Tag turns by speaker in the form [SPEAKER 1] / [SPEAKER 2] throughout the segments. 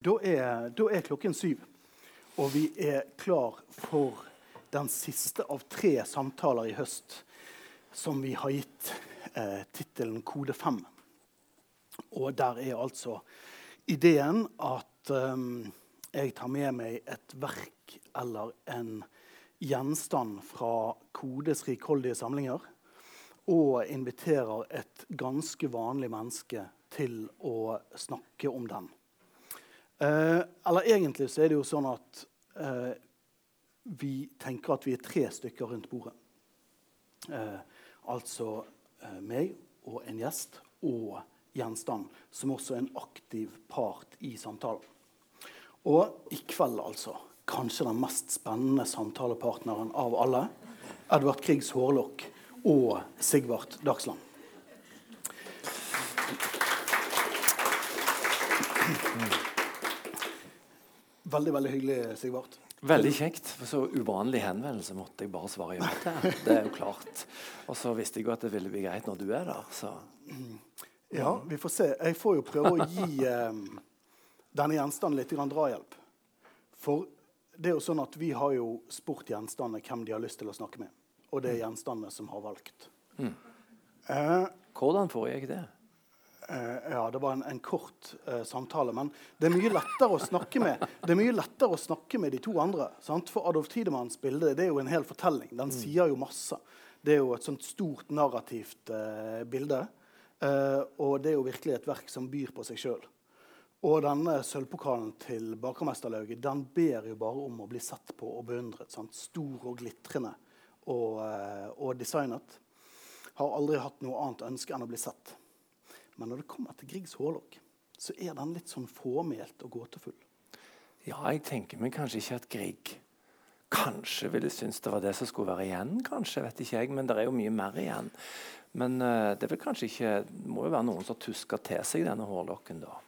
[SPEAKER 1] Da er, da er, klokken syv, og vi er klar for den siste av tre samtaler i høst som vi har gitt eh, tittelen Kode 5. Og der er altså ideen at eh, jeg tar med meg et verk eller en gjenstand fra Kodes rikholdige samlinger og inviterer et ganske vanlig menneske til å snakke om den. Eh, eller egentlig så er det jo sånn at eh, vi tenker at vi er tre stykker rundt bordet. Eh, altså eh, meg og en gjest og gjenstand, som også er en aktiv part i samtalen. Og i kveld, altså, kanskje den mest spennende samtalepartneren av alle, Edvard Kriegs Hårlokk og Sigvart Dagsland. Veldig veldig hyggelig, Sigvart.
[SPEAKER 2] Veldig kjekt. For så uvanlig henvendelse måtte jeg bare svare ja til. Det er jo klart. Og så visste jeg jo at det ville bli greit når du er der. Så.
[SPEAKER 1] Ja, vi får se. Jeg får jo prøve å gi eh, denne gjenstanden litt drahjelp. For det er jo sånn at vi har jo spurt gjenstandene hvem de har lyst til å snakke med. Og det er gjenstandene som har valgt.
[SPEAKER 2] Mm. Eh, Hvordan foregikk det?
[SPEAKER 1] Uh, ja, det var en, en kort uh, samtale. Men det er mye lettere å snakke med Det er mye lettere å snakke med de to andre. Sant? For Adolf Tidemanns bilde det er jo en hel fortelling. Den mm. sier jo masse. Det er jo et sånt stort narrativt uh, bilde. og det er jo virkelig et verk som byr på seg sjøl. Og denne sølvpokalen til bakermesterlauget den ber jo bare om å bli sett på og beundret. Sant? Stor og glitrende og, og designet. Har aldri hatt noe annet ønske enn å bli sett. Men når det kommer til Griegs hårlokk, så er den litt sånn fåmælt og gåtefull.
[SPEAKER 2] Ja, jeg tenker meg kanskje ikke at Grieg kanskje ville synes det var det som skulle være igjen. kanskje, vet ikke jeg, Men det er jo mye mer igjen. Men uh, det vil kanskje ikke, må jo være noen som tusker til seg denne hårlokken. da.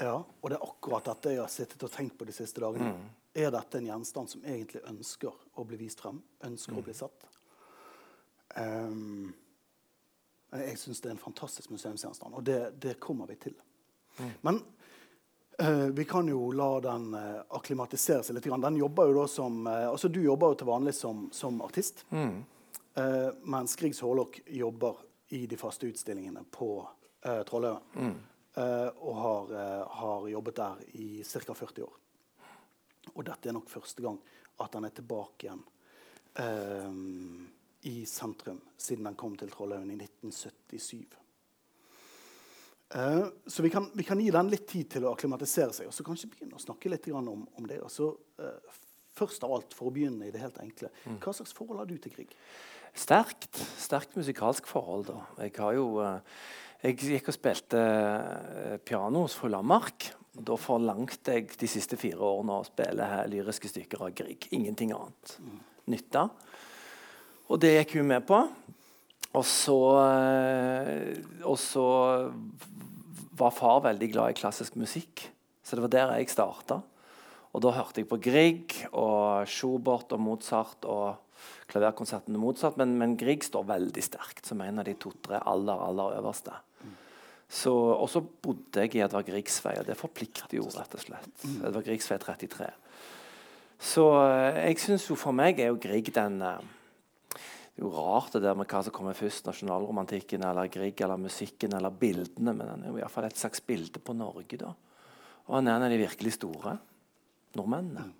[SPEAKER 1] Ja, og det er akkurat dette jeg har sittet og tenkt på de siste dagene. Mm. Er dette en gjenstand som egentlig ønsker å bli vist frem? Ønsker mm. å bli satt? Um, jeg syns det er en fantastisk museumsgjenstand, og det, det, kommer vi til. Mm. Men uh, vi kan jo la den uh, akklimatisere seg litt. Den jobber jo da som, uh, altså Du jobber jo til vanlig som, som artist, mm. mens Griegs Hårlokk jobber i de faste utstillingene på uh, Trollhaugen. Mm. og har, har, jobbet der i ca. 40 år. Og dette er nok første gang at han er tilbake igjen. Uh, i sentrum siden han kom til Trollhaugen i 1977. Uh, eh, så vi kan, vi kan, gi den litt tid til å akklimatisere seg og så kanskje begynne å snakke litt om, om det. Så, uh, først av alt, for å begynne i det helt enkle, mm. Hva slags forhold har du til Grieg?
[SPEAKER 2] Sterkt. Sterkt musikalsk forhold. da. Jeg har jo... Uh, jeg gikk og spilte piano hos fru Lamark. Og da forlangte jeg de siste fire årene å spille lyriske stykker av Grieg. Ingenting annet. Mm. Nytta. Og det gikk hun med på. Og så, eh, og så var far veldig glad i klassisk musikk, så det var der jeg starta. Og da hørte jeg på Grieg og Schubert og Mozart og klaverkonserten til Mozart, men, men, Grieg står veldig sterkt som en av de to-tre aller, aller øverste. Så, og så bodde jeg i Edvard Griegs vei, og det forplikter jo, rett og slett. Edvard Griegs vei 33. Så eh, jeg syns jo for meg er jo Grieg den uh, jo rart det der med hva som kommer først, nasjonalromantikken eller Grieg eller musikken eller bildene, men han er jo i hvert fall et slags bilde på Norge. da. Og han er en av de virkelig store nordmennene.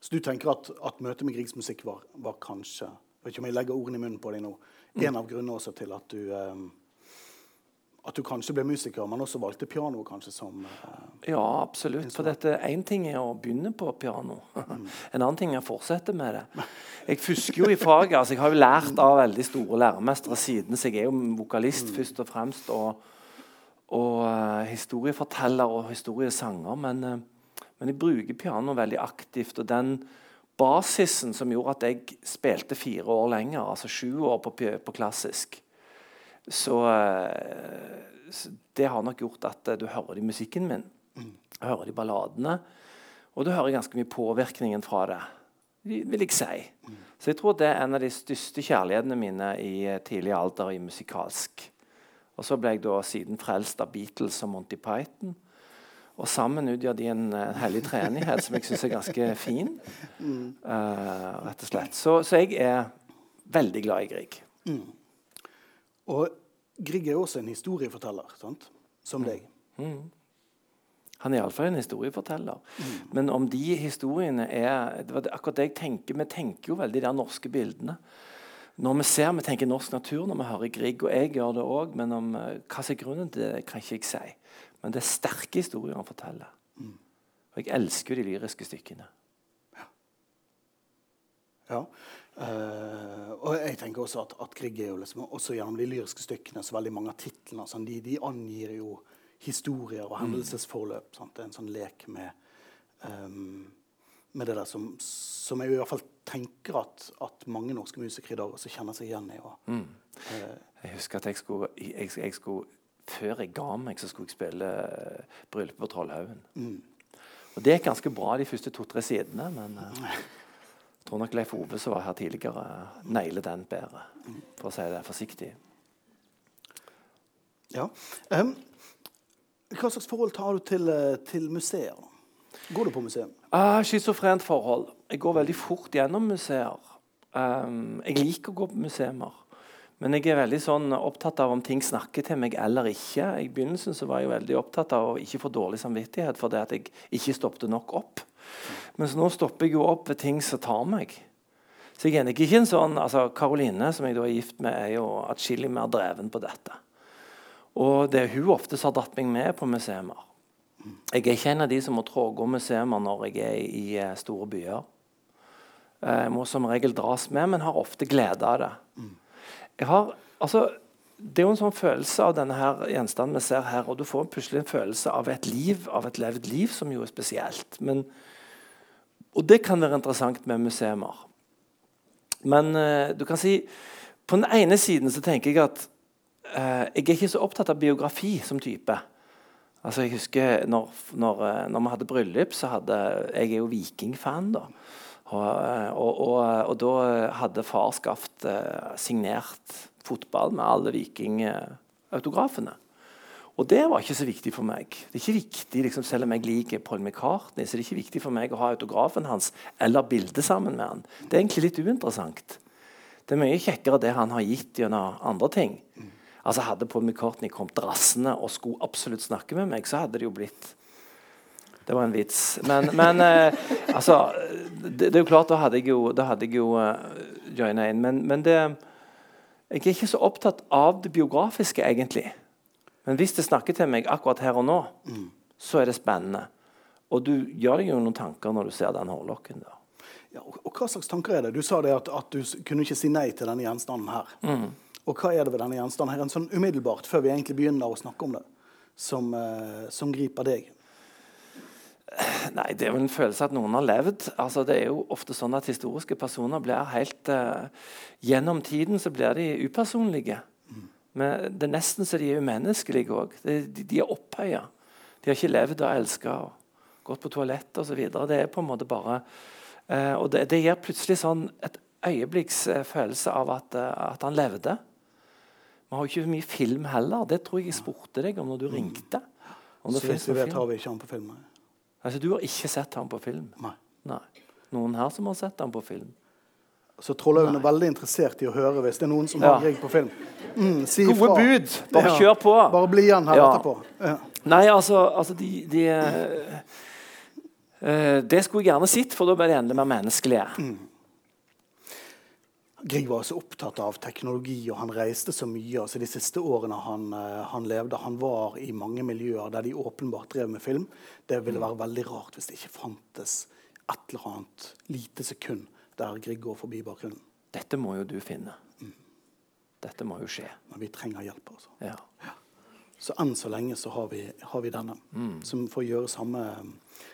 [SPEAKER 1] Så du tenker at, at møtet med Griegs musikk var, var, kanskje vet ikke om jeg legger ordene i munnen på deg nå, en av grunnene også til at du um, at du kanskje ble musiker, men også valgte piano kanskje som uh,
[SPEAKER 2] Ja, absolutt. For dette, Én ting er å begynne på piano. Mm. en annen ting er å fortsette med det. Jeg fusker jo i faget. altså Jeg har jo lært av veldig store læremestere siden, så jeg er jo vokalist mm. først og fremst. Og, og uh, historieforteller og historiesanger. Men, uh, men jeg bruker piano veldig aktivt. Og den basisen som gjorde at jeg spilte fire år lenger, altså sju år på, på klassisk så, eh, så, det har nok gjort at eh, du hører det i musikken min. Mm. Du hører det i balladene. Og du hører ganske mye påvirkningen fra det, vil jeg si. Mm. Så jeg tror det er en av de største kjærlighetene mine i eh, tidlig alder i musikalsk. Og så ble jeg da siden frelst av Beatles og Monty Python. Og sammen utgjør de en, en hellig treenighet som jeg syns er ganske fin. Uh, rett og slett. Så, så, jeg er veldig glad i Grieg. Mm.
[SPEAKER 1] Og Grieg er også en historieforteller, sant? som deg. Mm.
[SPEAKER 2] Han er iallfall en historieforteller. Mm. Men om de historiene er det var akkurat det jeg tenker, Vi tenker jo veldig de norske bildene. Når vi ser, vi tenker norsk natur når vi hører Grieg, og jeg gjør det òg. Men om, uh, hva som er grunnen til det, kan ikke jeg si. Men det er sterke historier han forteller. Mm. Og jeg elsker de lyriske stykkene.
[SPEAKER 1] Ja. ja. Uh, og jeg tenker også at, at Grieg er jo liksom, også gjennom de lyriske stykkene så veldig mange av titlene sånn, de, de, angir jo historier og mm. hendelsesforløp. Sant? Det er en sånn lek med, um, med det der som, som, jeg i hvert fall tenker at, at mange norske musikere i dag også kjenner seg igjen i. Og, mm.
[SPEAKER 2] uh, jeg husker at jeg skulle, jeg, jeg skulle, Før jeg ga meg, så skulle jeg spille uh, 'Bryllupet på Trollhaugen'. Mm. Og Det gikk ganske bra de første to-tre sidene, men jeg tror nok Leif Ove som var her tidligere, nailer den bedre, for å si det forsiktig.
[SPEAKER 1] Ja. Um, hva slags forhold tar du til, eh, til museer? Går du på museum?
[SPEAKER 2] Uh, Schizofrent forhold. Jeg går veldig fort gjennom museer. Um, jeg liker å gå på museer. Men jeg er veldig sånn opptatt av om ting snakker til meg eller ikke. I begynnelsen så var jeg veldig opptatt av å ikke få dårlig samvittighet for det at jeg ikke stoppet nok opp. Mens nå stopper jeg jo opp ved ting som tar meg. Så jeg er ikke en sånn, altså Karoline, som jeg da er gift med, er jo atskillig mer dreven på dette. Og det er hun ofte som har dratt meg med på museer. Jeg er ikke en av de som må tråge om museer når jeg er i eh, store byer. Eh, jeg må som regel dras med, men har ofte glede av det. Jeg har, altså, det er jo en sånn følelse av denne her gjenstanden vi ser her, og du får plutselig en følelse av et liv, av et levd liv, som jo er spesielt. Men og det kan være interessant med museer. Men uh, du kan si På den ene siden så tenker jeg at uh, jeg er ikke så opptatt av biografi som type. Altså jeg husker når, når, uh, når vi hadde bryllup, så hadde Jeg er jo vikingfan, da. Og, og, og, og, da hadde far skaffet signert fotball med alle vikingautografene. Og det var ikke så viktig for meg. Det er ikke viktig, liksom, Selv om jeg liker Paul McCartney, så det er ikke viktig for meg å ha autografen hans eller bildet sammen med han. Det er egentlig litt uinteressant. Det er mye kjekkere det han har gitt gjennom andre ting. Altså Hadde Paul McCartney kommet drassende og skulle absolutt snakke med meg, så hadde det jo blitt Det var en vits. Men, men eh, altså det, det, er jo klart, da hadde jeg jo, da hadde jeg jo uh, joina inn. Men, men det, jeg er ikke så opptatt av det biografiske, egentlig. Men hvis det snakker til meg akkurat her og nå, mm. så er det spennende. Og du gjør deg jo noen tanker når du ser den hårlokken.
[SPEAKER 1] Ja, og, og, Hva slags tanker er det? Du sa det at, at du kunne ikke si nei til denne gjenstanden her. Mm. Og hva er det ved denne gjenstanden her, en sånn umiddelbart, før vi egentlig begynner å snakke om det, som, uh, som griper deg?
[SPEAKER 2] Nei, Det er vel en følelse at noen har levd. Altså, det er jo ofte sånn at Historiske personer blir helt uh, Gjennom tiden så blir de upersonlige. Men det er nesten så de er umenneskelige òg. De, de, er opphøya. De har ikke levd og elska og gått på toalett osv. Det er på en måte bare uh, Og det, det, gir plutselig sånn et øyeblikks uh, følelse av at, at, han levde. Vi har jo ikke mye film heller. Det tror jeg jeg spurte deg om når du mm. ringte.
[SPEAKER 1] Om så vidt vi vet, har vi ikke han på film.
[SPEAKER 2] Altså, Du har ikke sett ham på film?
[SPEAKER 1] Nei.
[SPEAKER 2] Nei. Noen her som har sett ham på film?
[SPEAKER 1] Så Trollhaugen er veldig interessert i å høre hvis det er noen som ja. har Grieg på film.
[SPEAKER 2] Mm, si Gode fra. bud! Bare ja. kjør på.
[SPEAKER 1] Bare bli igjen her ja. etterpå.
[SPEAKER 2] Nei, altså, altså de, de uh, uh, Det skulle jeg gjerne sett, for da ble de enda mer menneskelige. Mm.
[SPEAKER 1] Grieg var så opptatt av teknologi, og han reiste så mye. altså De siste årene han, uh, han, levde, han var i mange miljøer der de åpenbart drev med film. Det ville mm. være veldig rart hvis det ikke fantes et eller annet lite sekund der Grieg går forbi bakgrunnen.
[SPEAKER 2] Dette må jo du finne. Mm. Dette må jo skje.
[SPEAKER 1] Men vi trenger hjelp. altså.
[SPEAKER 2] Ja.
[SPEAKER 1] Ja. Så enn så lenge så har vi, har vi denne, mm. som får gjøre samme,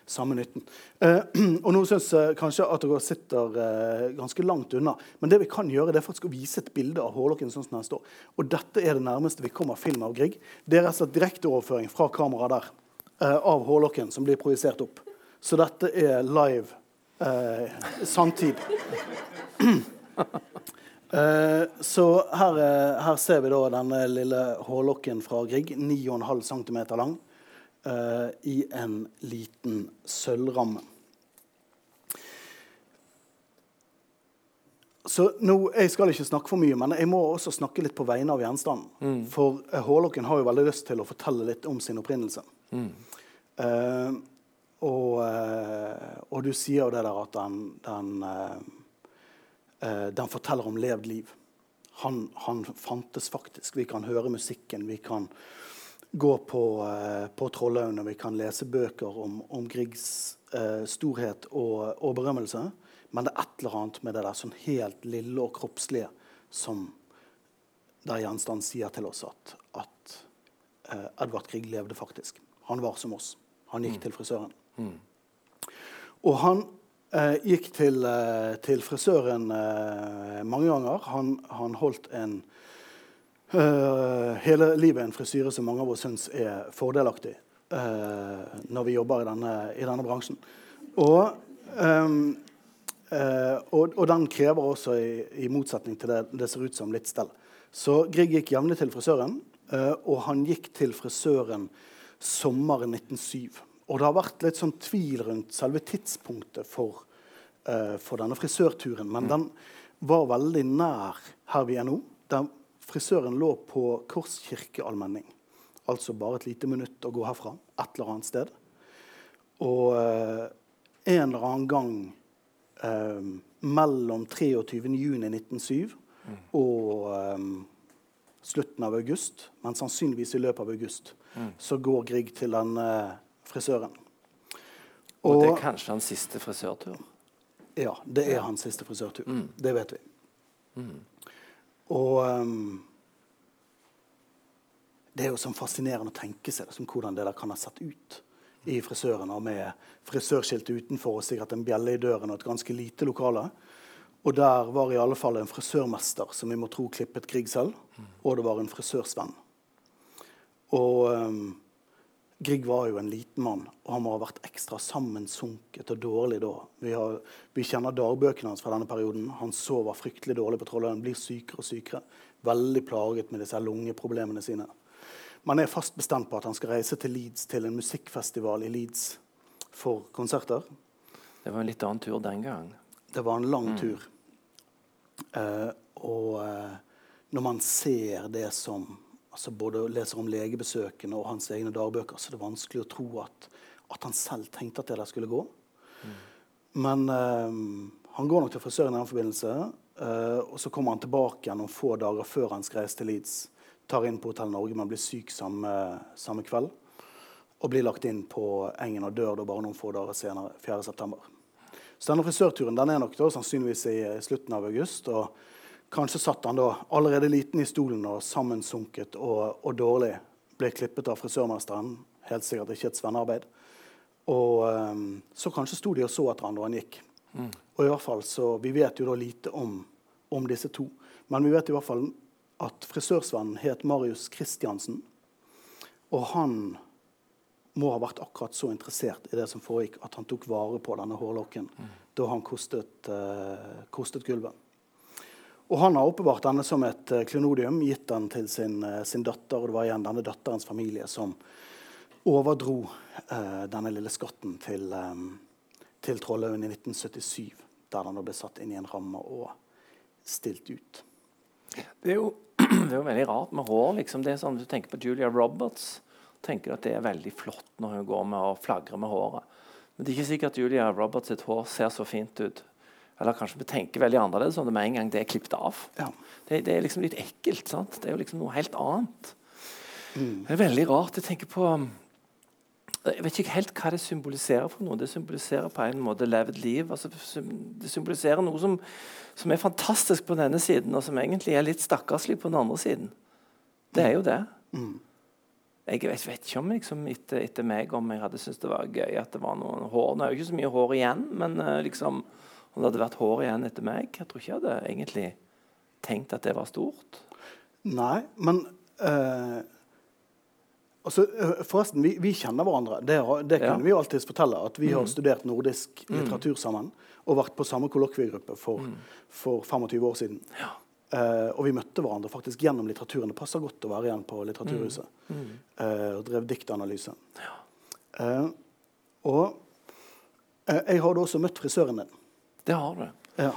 [SPEAKER 1] samme nytten. Eh, og nå syns jeg kanskje at dere sitter eh, ganske langt unna. Men det vi kan gjøre, det er faktisk å vise et bilde av hårlokken sånn som den står. Og dette er det nærmeste vi kommer film av Grieg. Det er rett og slett direkteoverføring fra kameraet der eh, av hårlokken som blir projisert opp. Så dette er live eh, samtid. eh, så her, eh, her, ser vi da denne lille hårlokken fra Grieg. 9,5 cm lang. uh, i en liten sølvramme. Så nå, Jeg skal ikke snakke for mye, men jeg må også snakke litt på vegne av gjenstanden.
[SPEAKER 2] Mm.
[SPEAKER 1] For eh, hårlokken har jo veldig lyst til å fortelle litt om sin opprinnelse.
[SPEAKER 2] Mm.
[SPEAKER 1] Eh, og, eh, og du sier jo det der at den, den, eh, eh, den forteller om levd liv. Han, han fantes faktisk. Vi kan høre musikken, vi kan gå på, eh, på Trollhaugen, og vi kan lese bøker om, om Griegs eh, storhet og, og berømmelse. Men det er et eller annet med det der sånn helt lille og kroppslige som der gjenstand sier til oss at, at eh, Edvard Grieg levde faktisk. Han var som oss. Han gikk til frisøren. Og han eh, gikk til, eh, til frisøren eh, mange ganger. Han, han holdt en eh, hele livet en frisyre som mange av oss syns er fordelaktig eh, når vi jobber i denne, i denne bransjen. Og, ehm, eh, og, og den krever også, i, i motsetning til det det ser ut som, litt stell. Så Grieg gikk jevnlig til frisøren, og han gikk til frisøren sommeren 1907. Og det har vært litt sånn tvil rundt selve tidspunktet for, uh, for denne frisørturen. Men den var veldig nær her vi er nå. Der frisøren lå på Korskirkeallmenning. Altså bare et lite minutt å gå herfra. Et eller annet sted. Og uh, en eller annen gang eh, mellom 23.6.1907 og eh, slutten av august, men sannsynligvis i løpet av august, så går Grieg til denne frisøren.
[SPEAKER 2] Og det er kanskje hans siste frisørtur.
[SPEAKER 1] Ja, det er hans siste frisørtur. Det vet vi. Og um, det er jo sånn fascinerende å tenke seg liksom, hvordan det der kan ha sett ut i frisøren, og med frisørskilt utenfor og sikkert en bjelle i døren og et ganske lite lokale. Og der var i alle fall en frisørmester som vi må tro klippet Grieg selv, og det var en frisørsvenn. Og ehm, Grieg var jo en liten mann, og han må ha vært ekstra sammensunket og dårlig da. Vi, har, vi kjenner dagbøkene hans fra denne perioden. Han sover fryktelig dårlig på Trollhaugen, blir sykere og sykere. Veldig plaget med disse lungeproblemene sine. Man er fast bestemt på at han skal reise til Leeds, til en musikkfestival i Leeds for konserter.
[SPEAKER 2] Det var en litt annen tur den gang.
[SPEAKER 1] Det var en lang tur. Uh, og uh, når man ser det som altså Både leser om legebesøkene og hans egne dagbøker, så er det vanskelig å tro at, at han selv tenkte at det der skulle gå. Men eh, han går nok til frisøren i den forbindelse. eh, og så kommer han tilbake igjen noen få dager før han skal reise til Leeds. Tar inn på Hotell Norge, men blir syk samme, samme kveld. Og blir lagt inn på Engen og dør da bare noen få dager senere, 4.9. Så denne frisørturen den er nok da sannsynligvis i slutten av august. og Kanskje satt han da allerede liten i stolen og sammensunket og, og dårlig. Ble klippet av frisørmesteren. Helt sikkert ikke et svennearbeid. Og ehm, så kanskje sto de og så etter han da han gikk. Og i hvert fall så, Vi vet jo da lite om, om disse to. Men vi vet i hvert fall at frisørsvennen het Marius Christiansen. Og han må ha vært akkurat så interessert i det som foregikk, at han tok vare på denne hårlokken da han kostet, uh, kostet gulvet. Og han har oppbevart denne som et eh, klenodium, gitt den til sin, eh, sin datter. Og det var igjen denne datterens familie som overdro eh, denne lille skatten til, eh, til Trollhaugen i 1977. Der den ble satt inn i en ramme og stilt ut.
[SPEAKER 2] Det er jo, det er jo veldig rart med hår. liksom. Det er sånn, Du tenker på Julia Roberts. tenker at det er veldig flott når hun går med og flagrer med håret. Men det er ikke sikkert Julia Roberts sitt hår ser så fint ut. Eller kanskje vi tenker veldig annerledes om det med en gang det er klippet av.
[SPEAKER 1] Ja.
[SPEAKER 2] Det, det er liksom litt ekkelt. sant? Det er jo liksom noe helt annet. Det er veldig rart. Jeg tenker på Jeg vet ikke helt hva det symboliserer for noe. Det symboliserer på en måte levd liv. Altså, det symboliserer noe som, som er fantastisk på denne siden, og som egentlig er litt stakkarslig på den andre siden. Det er jo det. Jeg vet, vet ikke om liksom, etter, etter meg om jeg hadde syntes det var gøy at det var noen hår. Nå er jo ikke så mye hår igjen, men eh, liksom, om det hadde vært hår igjen etter meg Jeg tror ikke jeg hadde egentlig tenkt at det var stort.
[SPEAKER 1] Nei, men eh, altså, eh, Forresten, vi, vi kjenner hverandre. Det, det kunne
[SPEAKER 2] Ja.
[SPEAKER 1] vi jo alltids fortelle. At vi har studert nordisk litteratur sammen. Og vært på samme kollokviegruppe for, for 25 år siden. Eh, og vi møtte hverandre faktisk gjennom litteraturen. Det passer godt å være igjen på Litteraturhuset. Eh, og drev diktanalyse. Eh, og eh, jeg har da også møtt frisøren din.
[SPEAKER 2] Det har du.
[SPEAKER 1] Ja.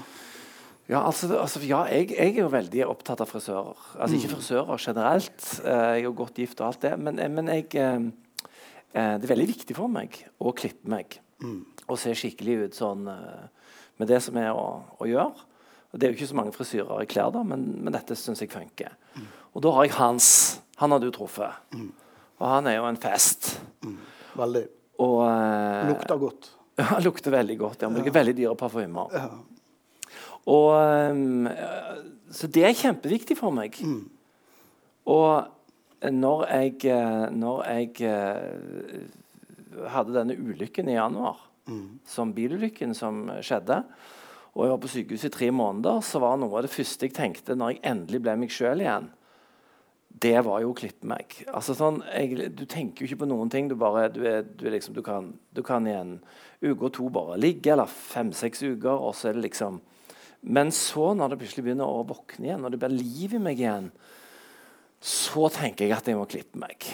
[SPEAKER 2] Ja, altså, altså, ja jeg, jeg, er jo veldig opptatt av frisører. Altså Ikke frisører generelt. Eh, jeg er jo godt gift og alt det. Men, eh, men jeg, eh, det er veldig viktig for meg å klippe meg. Og se skikkelig ut sånn med det som er å, å gjøre. Det er jo ikke så mange frisyrer i klær, da, men, men dette syns jeg funker. Og da har jeg Hans. Han har du truffet. Og han er jo en fest.
[SPEAKER 1] Veldig.
[SPEAKER 2] Og
[SPEAKER 1] Lukter godt.
[SPEAKER 2] Ja, lukter veldig godt. Han bruker veldig dyre parfymer.
[SPEAKER 1] Ja.
[SPEAKER 2] Og, eh, så det er kjempeviktig for meg. Og når jeg, eh, når jeg eh, hadde denne ulykken i januar, som bilulykken som skjedde, og jeg var på sykehuset i tre måneder, så var noe av det første jeg tenkte når jeg endelig ble meg sjøl igjen, det var jo å klippe meg. Altså sånn, jeg, du tenker jo ikke på noen ting. Du, bare, du, er, du, er liksom, du, kan, du kan i en uke og to bare ligge, eller fem-seks uker, og så er det liksom Men så, når det plutselig begynner å våkne igjen, når det blir liv i meg igjen, så tenker jeg at jeg må klippe meg.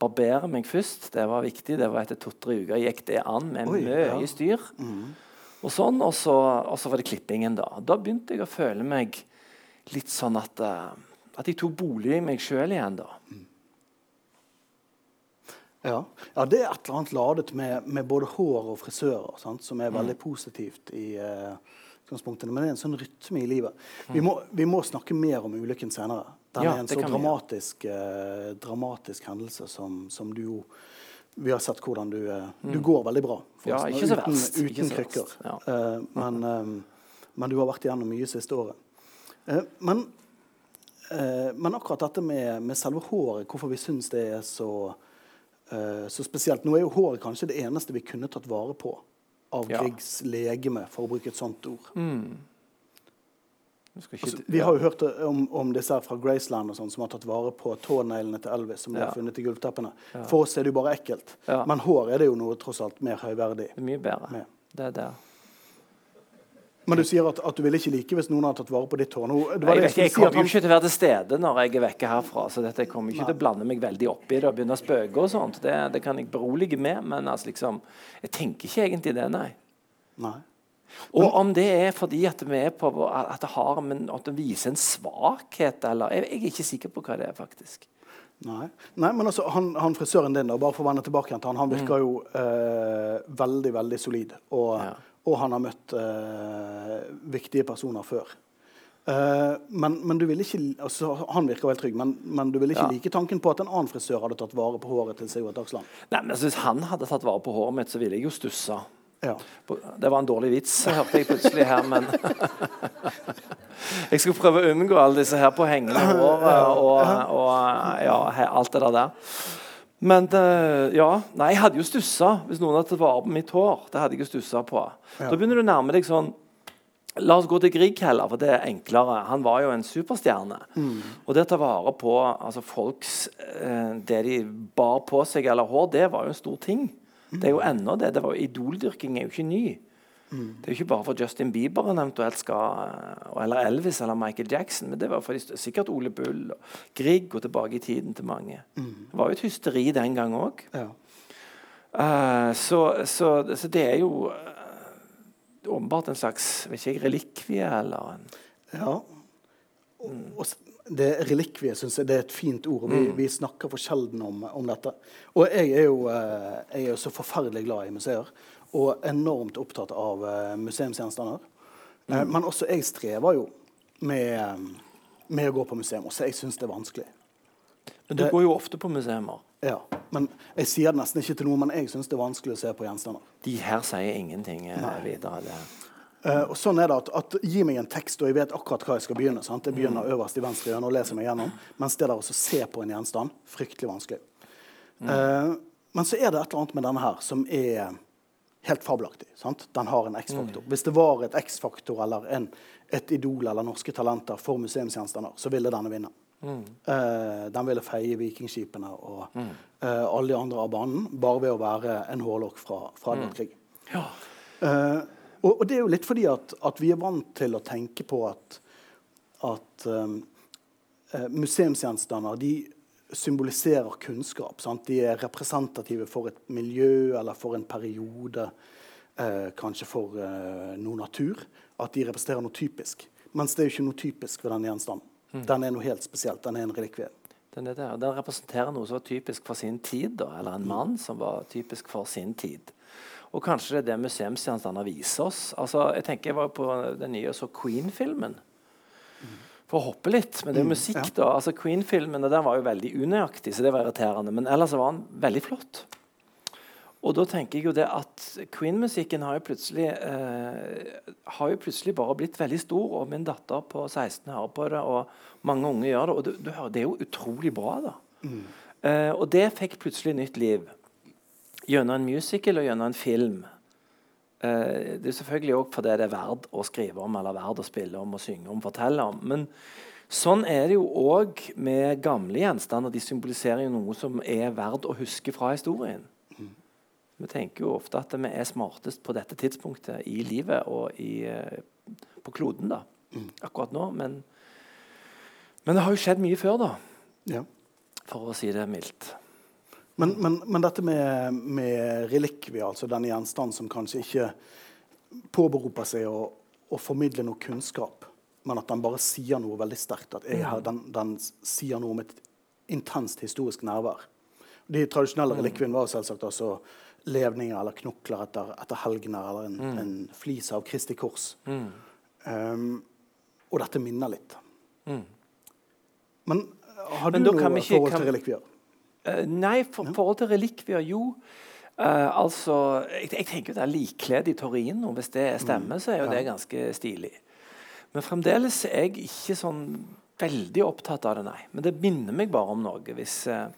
[SPEAKER 2] Barbere meg først, det var viktig. Det var Etter to-tre uker gikk det an med
[SPEAKER 1] Oi,
[SPEAKER 2] mye
[SPEAKER 1] ja.
[SPEAKER 2] styr. Og sånn, og så, og så var det klippingen, da. Da begynte jeg å føle meg litt sånn at eh, At jeg tok bolig i meg sjøl igjen, da.
[SPEAKER 1] Ja. ja, det er et eller annet ladet med, med både hår og frisører sant, som er
[SPEAKER 2] Mm.
[SPEAKER 1] veldig positivt i utgangspunktene. Men det er en sånn rytme i livet. Vi,
[SPEAKER 2] Mm.
[SPEAKER 1] må, vi må snakke mer om ulykken senere. Den
[SPEAKER 2] Ja,
[SPEAKER 1] er en så dramatisk, eh, dramatisk hendelse som, som du jo Vi har sett hvordan du, eh, du går veldig bra.
[SPEAKER 2] Mm. Ja, ikke så
[SPEAKER 1] uten,
[SPEAKER 2] verst.
[SPEAKER 1] Uten
[SPEAKER 2] så
[SPEAKER 1] krykker.
[SPEAKER 2] verst, ja.
[SPEAKER 1] Uh, men, uh, men du har vært igjennom mye siste året. Uh, men, eh, men akkurat dette med, med selve håret, hvorfor vi syns det er så Eh, så spesielt, Nå er jo håret kanskje det eneste vi kunne tatt vare på av
[SPEAKER 2] Ja.
[SPEAKER 1] Griegs legeme, for å bruke et sånt ord.
[SPEAKER 2] Mm. ikke-
[SPEAKER 1] Altså, vi har jo hørt om, om disse fra Graceland og sånt, som har tatt vare på tåneglene til Elvis, som de
[SPEAKER 2] Ja.
[SPEAKER 1] har funnet i gulvteppene. For oss er det jo bare ekkelt.
[SPEAKER 2] Ja.
[SPEAKER 1] Men hår er det jo noe tross alt mer høyverdig.
[SPEAKER 2] Det er mye bedre.
[SPEAKER 1] Med.
[SPEAKER 2] Det er det.
[SPEAKER 1] Men du sier at, at du ville ikke like hvis noen hadde tatt vare på ditt hår. Nå, det var
[SPEAKER 2] Jeg, jeg kommer jo ikke til å være til stede når jeg er vekke herfra. Så dette, jeg kommer ikke til å blande meg veldig opp i det og begynne å spøke og sånt. Det, det kan jeg berolige med, men altså liksom Jeg tenker ikke egentlig det, nei.
[SPEAKER 1] Nei.
[SPEAKER 2] Og om det er fordi at vi er på at det har men at det viser en svakhet, eller Jeg, jeg er ikke sikker på hva det er, faktisk.
[SPEAKER 1] Nei. Nei, men altså, han, han frisøren din, da, bare for å vende tilbake til han, han virker jo eh, veldig, veldig solid. Og,
[SPEAKER 2] Mm. Ja.
[SPEAKER 1] Og han har møtt eh, viktige personer før. Eh, men, men du vil ikke altså, Han virker vel trygg, men, men du ville ikke
[SPEAKER 2] Ja.
[SPEAKER 1] like tanken på at en annen frisør hadde tatt vare på håret til Sigurd Dagsland?
[SPEAKER 2] Nei, men Hvis han hadde tatt vare på håret mitt, så ville jeg jo stussa.
[SPEAKER 1] Ja.
[SPEAKER 2] Det var en dårlig vits, hørte jeg plutselig her, men Jeg skulle prøve å unngå alle disse her på hengende hår og, og ja, alt det der. Men det, ja, nei, jeg hadde jo stussa hvis noen hadde tatt vare på mitt hår. Det hadde jeg jo stussa på.
[SPEAKER 1] Ja.
[SPEAKER 2] Da begynner du å nærme deg sånn La oss gå til Grieg heller, for det er enklere. Han var jo en superstjerne. Og det å ta vare på altså folks eh, Det de bar på seg eller hår, det var jo en stor ting. Det er jo ennå det. det var jo, Idoldyrking er jo ikke ny. Det er jo ikke bare for Justin Bieber han eventuelt skal eh, Eller Elvis eller Michael Jackson. Men det var for de, sikkert Ole Bull og Grieg og tilbake i tiden til mange. Det var jo et hysteri den gang òg.
[SPEAKER 1] ja.
[SPEAKER 2] så, så, så det er jo eh, åpenbart en slags vet ikke relikvie eller en
[SPEAKER 1] Ja. Og, og det relikvie syns jeg det er et fint ord. Vi, vi snakker for sjelden om, om dette. Og jeg er, jo, jeg er jo så forferdelig glad i museer. Og enormt opptatt av eh, museumsgjenstander. Eh, men også jeg strever jo med, eh, med å gå på museum. Også jeg syns det er vanskelig.
[SPEAKER 2] Men du
[SPEAKER 1] Det-
[SPEAKER 2] går jo ofte på museumer.
[SPEAKER 1] Ja, Men jeg sier det nesten ikke til noen, men jeg syns det er vanskelig å se på gjenstander.
[SPEAKER 2] De her sier ingenting eh, videre. Det.
[SPEAKER 1] Uh, og sånn er det at, at Gi meg en tekst, og jeg vet akkurat hva jeg skal begynne. sant? Jeg begynner øverst i venstre hjørne og leser meg gjennom. Mens det der å se på en gjenstand fryktelig vanskelig. Eh, men så er det et eller annet med denne her som er helt fabelaktig. sant? Den har en X-faktor. Hvis det var et X-faktor eller en, et Idol eller Norske Talenter for museumsgjenstander, så ville denne vinne. Eh, den ville feie vikingskipene og eh, alle de andre av banen bare ved å være en hårlokk fra, fra Edvard Grieg.
[SPEAKER 2] Ja.
[SPEAKER 1] Uh, og, og det er jo litt fordi at, at vi er vant til å tenke på at, at um, museumsgjenstander de symboliserer kunnskap. Sant? De er representative for et miljø eller for en periode, eh, kanskje for eh, noe natur. At de representerer noe typisk. Mens det er jo ikke noe typisk ved den gjenstanden. Mm. Den er noe helt spesielt. Den er en relikvie.
[SPEAKER 2] Den, er der. den representerer noe som var typisk for sin tid, da, eller en mann som var typisk for sin tid. Og kanskje det er det museumsgjenstander viser oss. Altså, jeg tenker jeg var på den nye og så Queen-filmen. For å hoppe litt, men det er mm, musikk, da. Altså Queen-filmen var jo veldig unøyaktig, så det var irriterende. Men ellers var den veldig flott. Og da tenker jeg jo det at Queen-musikken har, eh, har, jo plutselig bare blitt veldig stor. Og min datter på 16 hører på det, og mange unge gjør det. Og du, du hører, det er jo utrolig bra, da. Mm. Eh, og det fikk plutselig nytt liv gjennom en musical og gjennom en film. Uh, det er selvfølgelig òg fordi det er verdt å skrive om eller verdt å spille om og synge om. fortelle om. Men sånn er det jo òg med gamle gjenstander. De symboliserer jo noe som er verdt å huske fra historien. Mm. Vi tenker jo ofte at vi er smartest på dette tidspunktet i livet og i, uh, på kloden da, mm. akkurat nå. Men, men, det har jo skjedd mye før, da. Ja. For å si det mildt.
[SPEAKER 1] Men, men, men dette med, med relikvier, altså den gjenstanden som kanskje ikke påberoper seg å, å, formidle noe kunnskap, men at den bare sier noe veldig sterkt. at mm. den, den, sier noe om et intenst historisk nærvær. De tradisjonelle mm. relikviene var selvsagt altså levninger eller knokler etter, etter helgener eller en, mm. en, flis av Kristi kors. Mm. Um, og dette minner litt. Mm. Men har du noe forhold til relikvier?
[SPEAKER 2] Uh, nei, for ja. forhold til relikvier, jo. Uh, altså, jeg, jeg, tenker det er likkledd i Torino. Hvis det stemmer, så er jo ja. det ganske stilig. Men fremdeles er jeg ikke sånn veldig opptatt av det, nei. Men det minner meg bare om noe. Hvis, uh,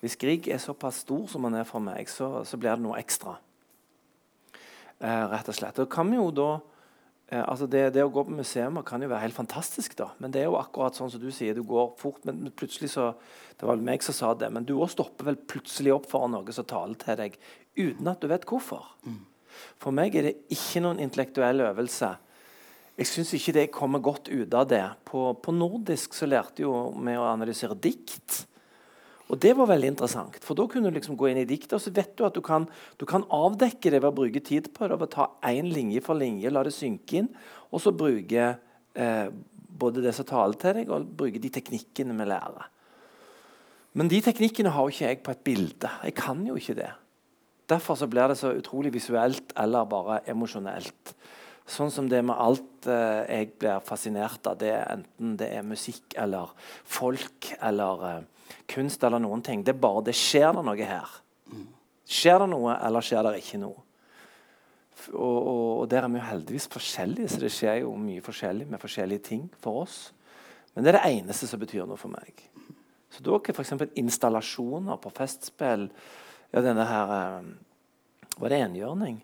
[SPEAKER 2] hvis Grieg er såpass stor som han er for meg, så, så blir det noe ekstra. rett og slett. Og kan vi jo da Eh, altså det, det, å gå på museum kan jo være helt fantastisk, da. men det er jo akkurat sånn som du sier. Du går fort, men plutselig så Det var meg som sa det, men du òg stopper vel plutselig opp for noe som taler til deg, uten at du vet hvorfor. Mm. For meg er det ikke noen intellektuell øvelse. Jeg syns ikke det kommer godt ut av det. På, på nordisk så lærte jo vi å analysere dikt. Og Det var veldig interessant, for da kunne du liksom gå inn i diktet, og så vet du at du kan, du kan avdekke det ved å bruke tid på det. ved å Ta én linje for linje, la det synke inn, og så bruke eh, både det som taler til deg, og bruke de teknikkene vi lærer. Men de teknikkene har jo ikke jeg på et bilde. Jeg kan jo ikke det. Derfor så blir det så utrolig visuelt eller bare emosjonelt. Sånn som det med alt eh, jeg blir fascinert av, det er enten det er musikk eller folk eller eh, kunst eller noen ting. Det er bare det skjer det noe her. Skjer det noe, eller skjer det ikke noe? Og, og, og, der er vi jo heldigvis forskjellige, så det skjer jo mye forskjellig med forskjellige ting for oss. Men det er det eneste som betyr noe for meg. Så da er f.eks. installasjoner på festspill ja, denne her eh, Var det enhjørning?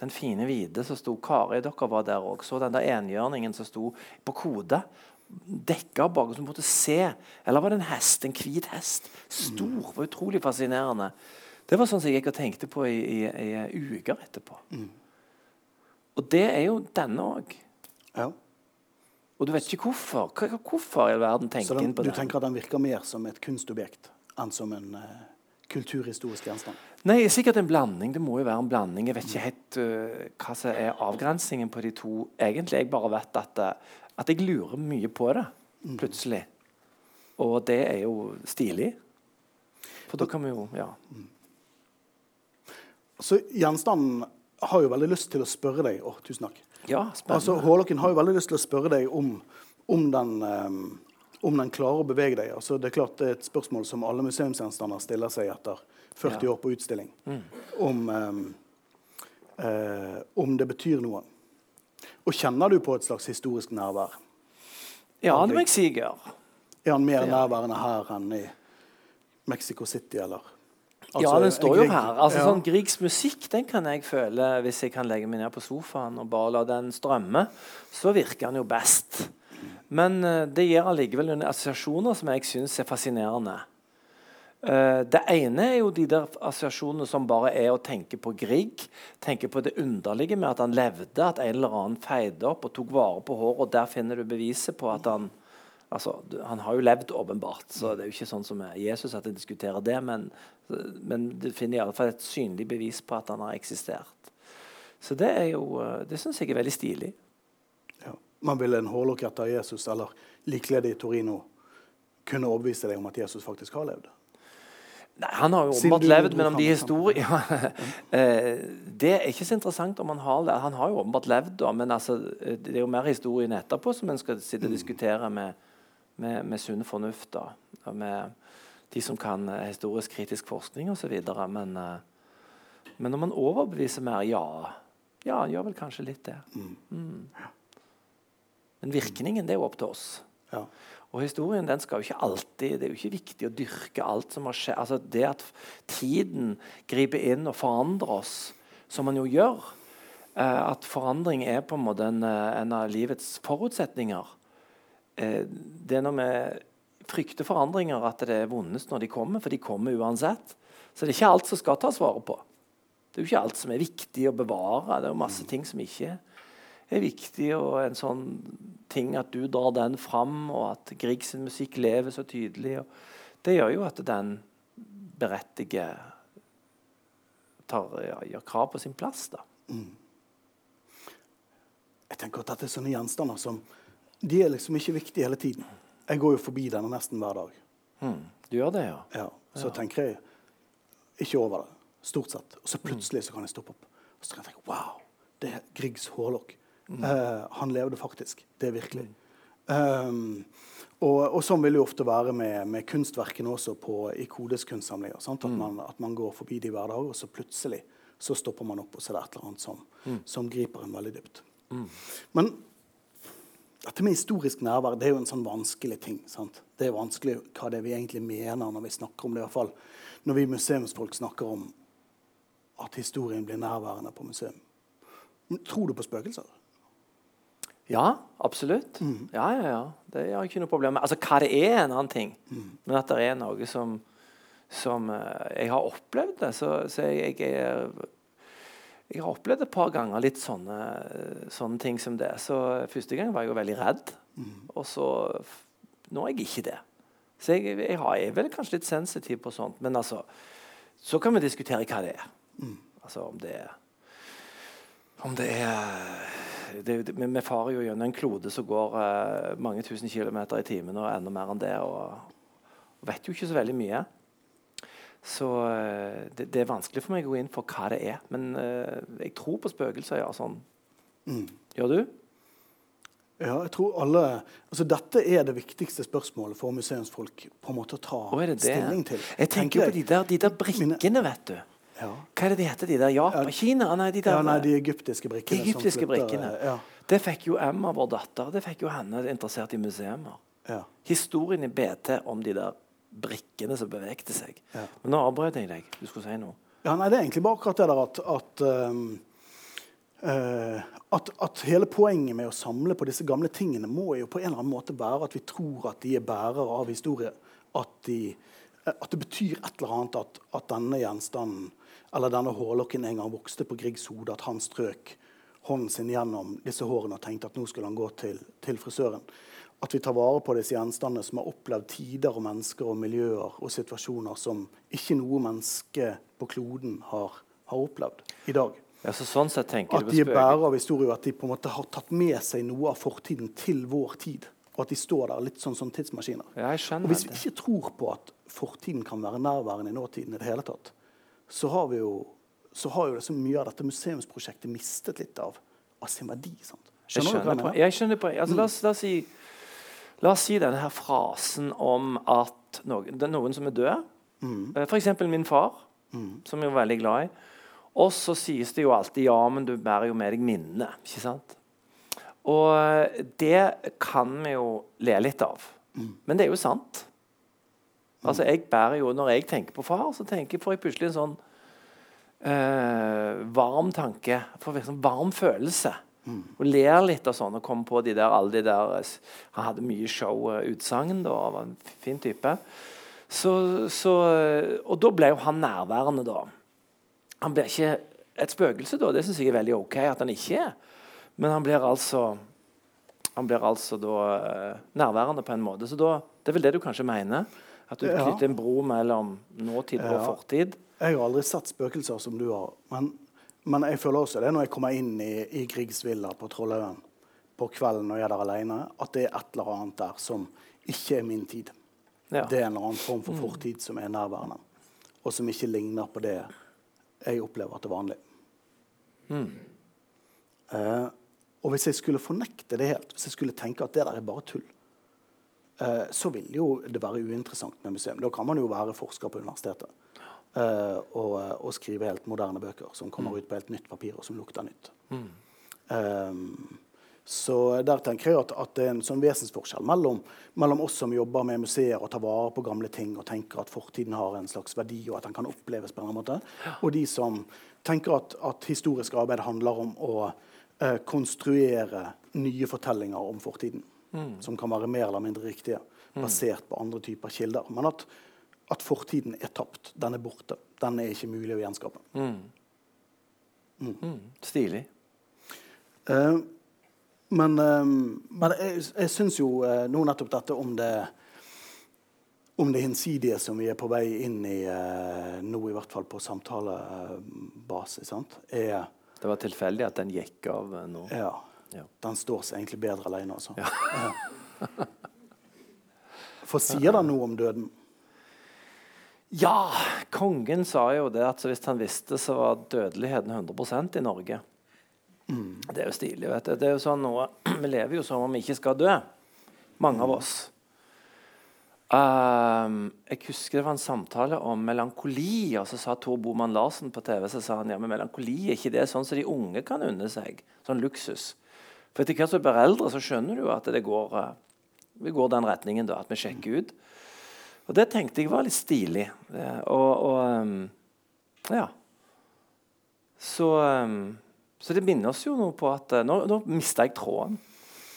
[SPEAKER 2] Den fine hvite som sto Kari, dere var der òg. Så den der enhjørningen som sto på kode dekka bak, som måtte se. Eller var det en hest? En hvit hest. Stor. var Utrolig fascinerende. Det var sånn som jeg gikk og tenkte på i, i, i uker etterpå. Mm. Og det er jo denne òg. Ja. Og du vet ikke hvorfor. Hvorfor i verden tenker den, på
[SPEAKER 1] den? Du tenker at den virker mer som et kunstobjekt enn som en uh, kulturhistorisk gjenstand?
[SPEAKER 2] Nei, Sikkert en blanding. Det må jo være en blanding. Jeg vet ikke helt uh, hva som er avgrensningen på de to. Egentlig jeg bare vet at uh, at jeg lurer mye på det plutselig. Og det er jo stilig. For da kan vi jo Ja.
[SPEAKER 1] Så gjenstanden har jo veldig lyst til å spørre deg Å, tusen takk.
[SPEAKER 2] Ja, spennende.
[SPEAKER 1] Altså, Hårlokken har jo veldig lyst til å spørre deg om, om, den, um, om den klarer å bevege deg. Altså, det er klart det er et spørsmål som alle museumsgjenstander stiller seg etter 40 ja. år på utstilling. Mm. Om, um, uh, om det betyr noe. Og kjenner du på et slags historisk nærvær?
[SPEAKER 2] Ja, det må jeg si jeg gjør.
[SPEAKER 1] Er han mer nærværende her enn i Mexico City, eller?
[SPEAKER 2] Altså, ja, den står jo her. Altså, ja. sånn Griegs musikk den kan jeg føle hvis jeg kan legge meg ned på sofaen og bare la den strømme. Så virker den jo best. Men uh, det gir allikevel noen assosiasjoner som jeg syns er fascinerende. Uh, det ene er jo de der assosiasjonene som bare er å tenke på Grieg. Tenke på det underlige med at han levde, at en eller annen feide opp og tok vare på håret. Og der finner du beviset på at han, Altså, han har jo levd åpenbart, så det er jo ikke sånn som Jesus at jeg diskuterer det. Men, men det finner i alle fall et synlig bevis på at han har eksistert. Så det er jo, eh, det syns jeg er veldig stilig.
[SPEAKER 1] Ja. Man vil en hårlokk etter Jesus eller likledig i Torino kunne overbevise deg om at Jesus faktisk har levd?
[SPEAKER 2] Nei, Han har jo åpenbart levd, men om de historier ja. Det er ikke så interessant om han har det. Han har jo åpenbart levd, da, men altså, eh, det er jo mer historien etterpå som en skal sitte og diskutere med, med, med sunn fornuft. da, med de som kan uh, historisk kritisk forskning osv. Men, men når man overbeviser mer, ja. Ja, han gjør vel kanskje litt det. Mm. Mm. Men virkningen det er jo opp til oss. Ja. Og historien den skal jo ikke alltid, Det er jo ikke viktig å dyrke alt som har skjedd. Altså det at tiden griper inn og forandrer oss, som man jo gjør eh, At forandring er på en måte en, eh, en av livets forutsetninger. Eh, det er når vi frykter forandringer, at det er vondest når de kommer, for de kommer uansett. Så det er ikke alt som skal tas vare på. Det er jo ikke alt som er viktig å bevare. Det er jo masse ting som ikke er viktig, og en sånn ting at du drar den fram, og at Griegs musikk lever så tydelig. det gjør jo at den berettiger tar, ja, gjør krav på sin plass. da. Mm.
[SPEAKER 1] Jeg tenker at dette er sånne gjenstander som de er liksom ikke viktige hele tiden. Jeg går jo forbi denne nesten hver dag.
[SPEAKER 2] Mm. Du gjør det, ja?
[SPEAKER 1] Ja, Så ja. tenker jeg ikke over det, stort sett. Og så plutselig så kan jeg stoppe opp og så kan jeg tenke wow, det er Griegs hårlokk. Uh, han levde faktisk. Det er virkelig. Um, og, og, sånn vil det jo ofte være med, med kunstverkene også på, i Kodes kunstsamlinger. At mm. man, at, man, går forbi de hver dag, og så plutselig så stopper man opp, og så er det et eller annet som, mm. som griper en veldig dypt. Mm. Men dette med historisk nærvær det er jo en sånn vanskelig ting. Sant? Det er vanskelig hva det er vi egentlig mener når vi snakker om det. i hvert fall Når vi museumsfolk snakker om at historien blir nærværende på museum. Tror du på spøkelser?
[SPEAKER 2] Ja, absolutt. Mm. Ja, ja, ja. Det har jeg ikke noe problem med. Altså, Hva det er, en annen ting. Mm. Men at det er noe som, som uh, Jeg har opplevd det. Så, så jeg, jeg, jeg, jeg, har opplevd et par ganger litt sånne, sånne, ting som det. Så Første gang var jeg jo veldig redd. Mm. Og så Nå er jeg ikke det. Så jeg, har, er vel kanskje litt sensitiv på sånt. Men altså Så kan vi diskutere hva det er. Mm. Altså om det er Om det er det, det, vi farer jo gjennom en klode som går eh, mange tusen kilometer i timen og enda mer enn det. Og, og vet jo ikke så veldig mye. Så uh, det, det, er vanskelig for meg å gå inn for hva det er. Men eh, jeg tror på spøkelser. Ja, sånn. Mm. Gjør du?
[SPEAKER 1] Ja, jeg tror alle, altså Dette er det viktigste spørsmålet for museumsfolk på en måte å ta stilling til.
[SPEAKER 2] Jeg tenker på de der, de der brikkene, vet du. Ja. Hva er det de heter, de der? Japan? Ja. Kina? Nei, de der,
[SPEAKER 1] ja, nei, de egyptiske brikkene.
[SPEAKER 2] De egyptiske brikkene. Ja. Det fikk jo Emma, vår datter, det fikk jo henne interessert i museer. Ja. Historien i BT om de der brikkene som bevegte seg. Men nå avbrøt jeg deg. Du skulle si noe.
[SPEAKER 1] Ja, nei, Det er egentlig bare akkurat det der at, at, uh, at, at hele poenget med å samle på disse gamle tingene må jo på en eller annen måte være at vi tror at de er bærere av historie. At, de, at det betyr et eller annet at, at denne gjenstanden eller denne hårlokken en gang vokste på Griegs hode, at han strøk hånden sin gjennom disse hårene og tenkte at nå skulle han gå til, til frisøren. At vi tar vare på disse gjenstandene som har opplevd tider og mennesker og miljøer og situasjoner som ikke noe menneske på kloden har, har opplevd i dag.
[SPEAKER 2] Ja, sånn at
[SPEAKER 1] de er bærere av historie, at de på en måte har tatt med seg noe av fortiden til vår tid. Og at de står der litt sånn som tidsmaskiner.
[SPEAKER 2] Ja,
[SPEAKER 1] og Hvis vi ikke tror på at fortiden kan være nærværende i nåtiden, i det hele tatt, så har vi jo så har jo liksom mye av dette museumsprosjektet mistet litt av, av sin verdi. Sant?
[SPEAKER 2] Skjønner, jeg skjønner, du jeg skjønner på, altså, la, oss, la, oss si, la, oss, si, denne her frasen om at noen, det er noen som er døde. Mm. Eh, F.eks. min far, mm. som jeg er veldig glad i. Og så sies det jo alltid ja, men du bærer jo med deg minnet. ikke sant? Og eh, det kan vi jo le litt av. Mm. Men det er jo sant. Altså, jeg bærer jo, Når jeg tenker på far, så tenker, får jeg plutselig en sånn øh, varm tanke. Får en sånn varm følelse. Mm. Og ler litt og sånn. Og kommer på de der, alle de der Han hadde mye show-utsagn. Uh, var en fin type. Så, så, og da ble jo han nærværende, da. Han blir ikke et spøkelse, da. Det syns jeg er veldig OK at han ikke er. Men han blir altså Han blir altså da eh, nærværende på en måte. Så da, Det er vel det du kanskje mener? At du knytter en bro mellom nåtid og fortid?
[SPEAKER 1] Jeg har aldri sett spøkelser som du har. Men, men jeg føler også det når jeg kommer inn i, i Griegs villa på Trollhaugen på kvelden når jeg er der alene, at det er et eller annet der som ikke er min tid.
[SPEAKER 2] Ja.
[SPEAKER 1] Det er en eller annen form for fortid som er nærværende, og som ikke ligner på det jeg opplever til vanlig. Eh, og hvis jeg skulle fornekte det helt, hvis jeg skulle tenke at det der er bare tull, så vil jo det være uinteressant med museum. Da kan man jo være forsker på universitetet eh, og, og skrive helt moderne bøker som kommer ut på helt nytt papir, og som lukter nytt. Um, så der tenker jeg at, at det er en sånn vesensforskjell mellom, mellom oss som jobber med museer og tar vare på gamle ting og tenker at fortiden har en slags verdi, og at den kan oppleves på en måte, og de som tenker at, at historisk arbeid handler om å eh, konstruere nye fortellinger om fortiden. Som kan være mer eller mindre riktige, basert på andre typer kilder. Men at, at fortiden er tapt. Den er borte. Den er ikke mulig å gjenskape.
[SPEAKER 2] Mm. Stilig.
[SPEAKER 1] Uh, men eh, men jeg, jeg syns jo uh, nå nettopp dette om det om det hinsidige som vi er på vei inn i eh, nå, i hvert fall på samtalebasis, sant, er
[SPEAKER 2] Det var tilfeldig at den gikk av nå.
[SPEAKER 1] Ja.
[SPEAKER 2] Ja.
[SPEAKER 1] Den står seg egentlig bedre alene, altså. Ja. For sier det noe om døden?
[SPEAKER 2] Ja, kongen sa jo det at hvis han visste, så var dødeligheten 100% i Norge. Det er jo stilig. vet du. Det er jo sånn noe, Vi lever jo som om vi ikke skal dø, mange av oss. Um, jeg husker det var en samtale om melankoli, og så sa Tor Boman Larsen på TV så sa han, ja, men melankoli er ikke det sånn som de unge kan unne seg. Sånn luksus. For etter hvert som du blir eldre, så skjønner du at det går, eh, vi går den retningen, da, at vi sjekker ut. Og det tenkte jeg var litt stilig. Eh, og, og ehm, ja. Så, så det minner oss jo noe på at eh, Nå, nå mista jeg tråden.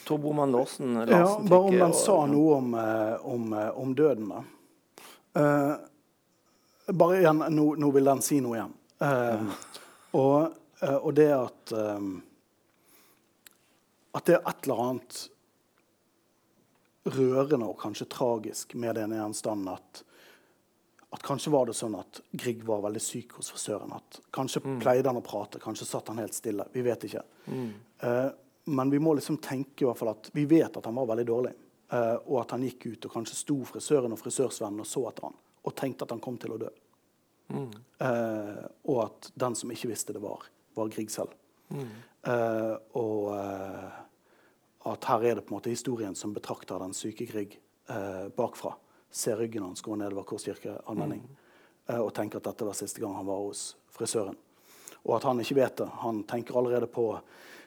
[SPEAKER 2] Tor Boman Larsen,
[SPEAKER 1] Ja, bare om han
[SPEAKER 2] eh,
[SPEAKER 1] sa noe om, eh, om, eh, om døden, da. Uh, bare igjen, nå, nå vil den si noe igjen. Eh, og, eh, og det at eh, At det er et eller annet rørende og kanskje tragisk med den gjenstanden at at kanskje var det sånn at Grieg var veldig syk hos frisøren. At kanskje pleide han å prate, kanskje satt han helt stille. Vi vet ikke. Eh, men vi må liksom tenke i hvert fall at vi vet at han var veldig dårlig. eh, og at han gikk ut og kanskje sto frisøren og frisørsvennen og så etter han og tenkte at han kom til å dø. Eh, og at den som ikke visste det, var, var Grieg selv. Eh, og eh, at her er det på en måte historien som betrakter den syke Grieg eh, bakfra. Ser ryggen hans gå nedover Korskirke allmenning eh, og tenker at dette var siste gang han var hos frisøren. Og at han ikke vet det. Han tenker allerede på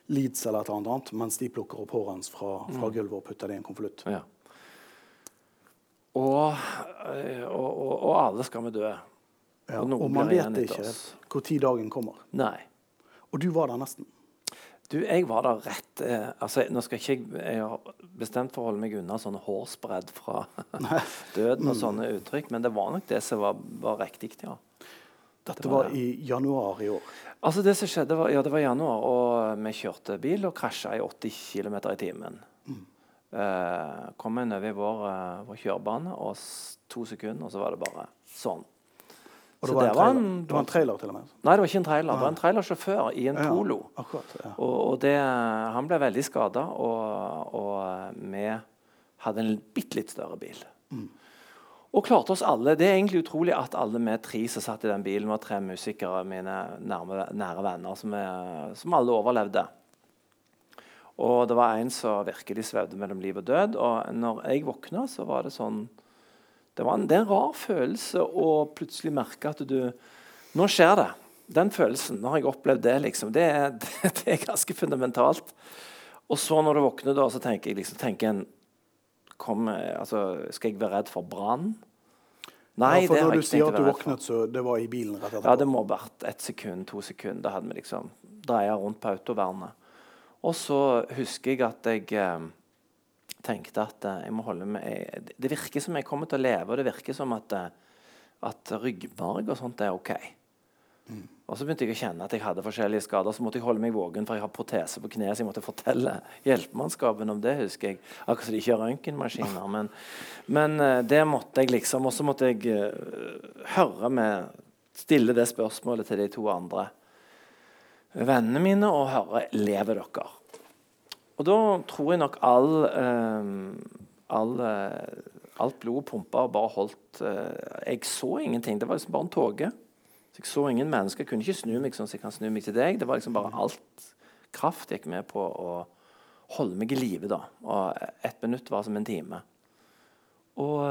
[SPEAKER 1] Leeds eller et eller annet, mens de plukker opp håret hans fra, fra gulvet og putter det i en konvolutt.
[SPEAKER 2] Ja. Og, eh, og, og, og alle skal vi dø.
[SPEAKER 1] Ja,
[SPEAKER 2] Og
[SPEAKER 1] man vet ikke når dagen kommer.
[SPEAKER 2] Nei.
[SPEAKER 1] Og du var der nesten.
[SPEAKER 2] Du, jeg var der rett eh, altså, Nå skal ikke jeg Jeg har bestemt for å holde meg unna sånn hårsbredd fra døden og sånne uttrykk, men det var nok det som var, var riktig, ja.
[SPEAKER 1] Dette
[SPEAKER 2] Det var
[SPEAKER 1] var i januar i år.
[SPEAKER 2] Altså Det som skjedde var, ja, det var januar, og vi kjørte bil og krasja i 80 km i timen.
[SPEAKER 1] Mm.
[SPEAKER 2] Eh, kom inn over vår, eh, vår kjørebane, og to sekunder, og så var det bare sånn.
[SPEAKER 1] Og
[SPEAKER 2] Så
[SPEAKER 1] det var,
[SPEAKER 2] det
[SPEAKER 1] en
[SPEAKER 2] var en-
[SPEAKER 1] det var en trailer til og med.
[SPEAKER 2] Nei, det var ikke en trailer. Det var en trailersjåfør i en
[SPEAKER 1] Ja,
[SPEAKER 2] Polo.
[SPEAKER 1] Akkurat, ja.
[SPEAKER 2] Og, og det, han ble veldig skada, og, og vi hadde en bitte litt større bil. Og klarte oss alle. Det er egentlig utrolig at alle vi tre som satt i den bilen, var tre musikere, mine nærme, nære venner, som, er, som alle overlevde. Og det var en som virkelig svevde mellom liv og død. Og når jeg våkna, så var det sånn det, var en, det er en rar følelse å plutselig merke at du Nå skjer det. Den følelsen. Nå har jeg opplevd det, liksom. Det er, det, det er ganske fundamentalt. Og så når du våkner, da, så tenker jeg liksom tenker en kom, altså, Skal jeg være redd for brann? Nei,
[SPEAKER 1] ja, for
[SPEAKER 2] det har
[SPEAKER 1] når du sier at du våknet, så det var i bilen rett etterpå?
[SPEAKER 2] Ja, det må ha vært ett sekund, to sekunder. Da hadde vi liksom dreia rundt på autovernet. Og så husker jeg at jeg eh, tenkte at eh, jeg må holde med jeg, Det virker som jeg kommer til å leve, og det virker som at, eh, at ryggmarg og sånt er OK. Og så begynte jeg å kjenne at jeg hadde forskjellige skader. Så måtte jeg holde meg våken, for jeg har protese på kneet. Så jeg måtte fortelle hjelpemannskapen om det, husker jeg. Akkurat som de ikke har røntgenmaskiner. Men, men det måtte jeg liksom. Og så måtte jeg uh, høre med Stille det spørsmålet til de to andre vennene mine og høre lever dere. Og da tror jeg nok all, uh, all alt blodet pumpa og bare holdt Jeg så ingenting. Det var liksom bare en tåke. Så jeg så ingen mennesker. Jeg kunne ikke snu meg sånn som jeg kan snu meg til deg. Det var liksom bare alt kraft gikk med på å holde meg i live. da. Og ett minutt var som en time. Og,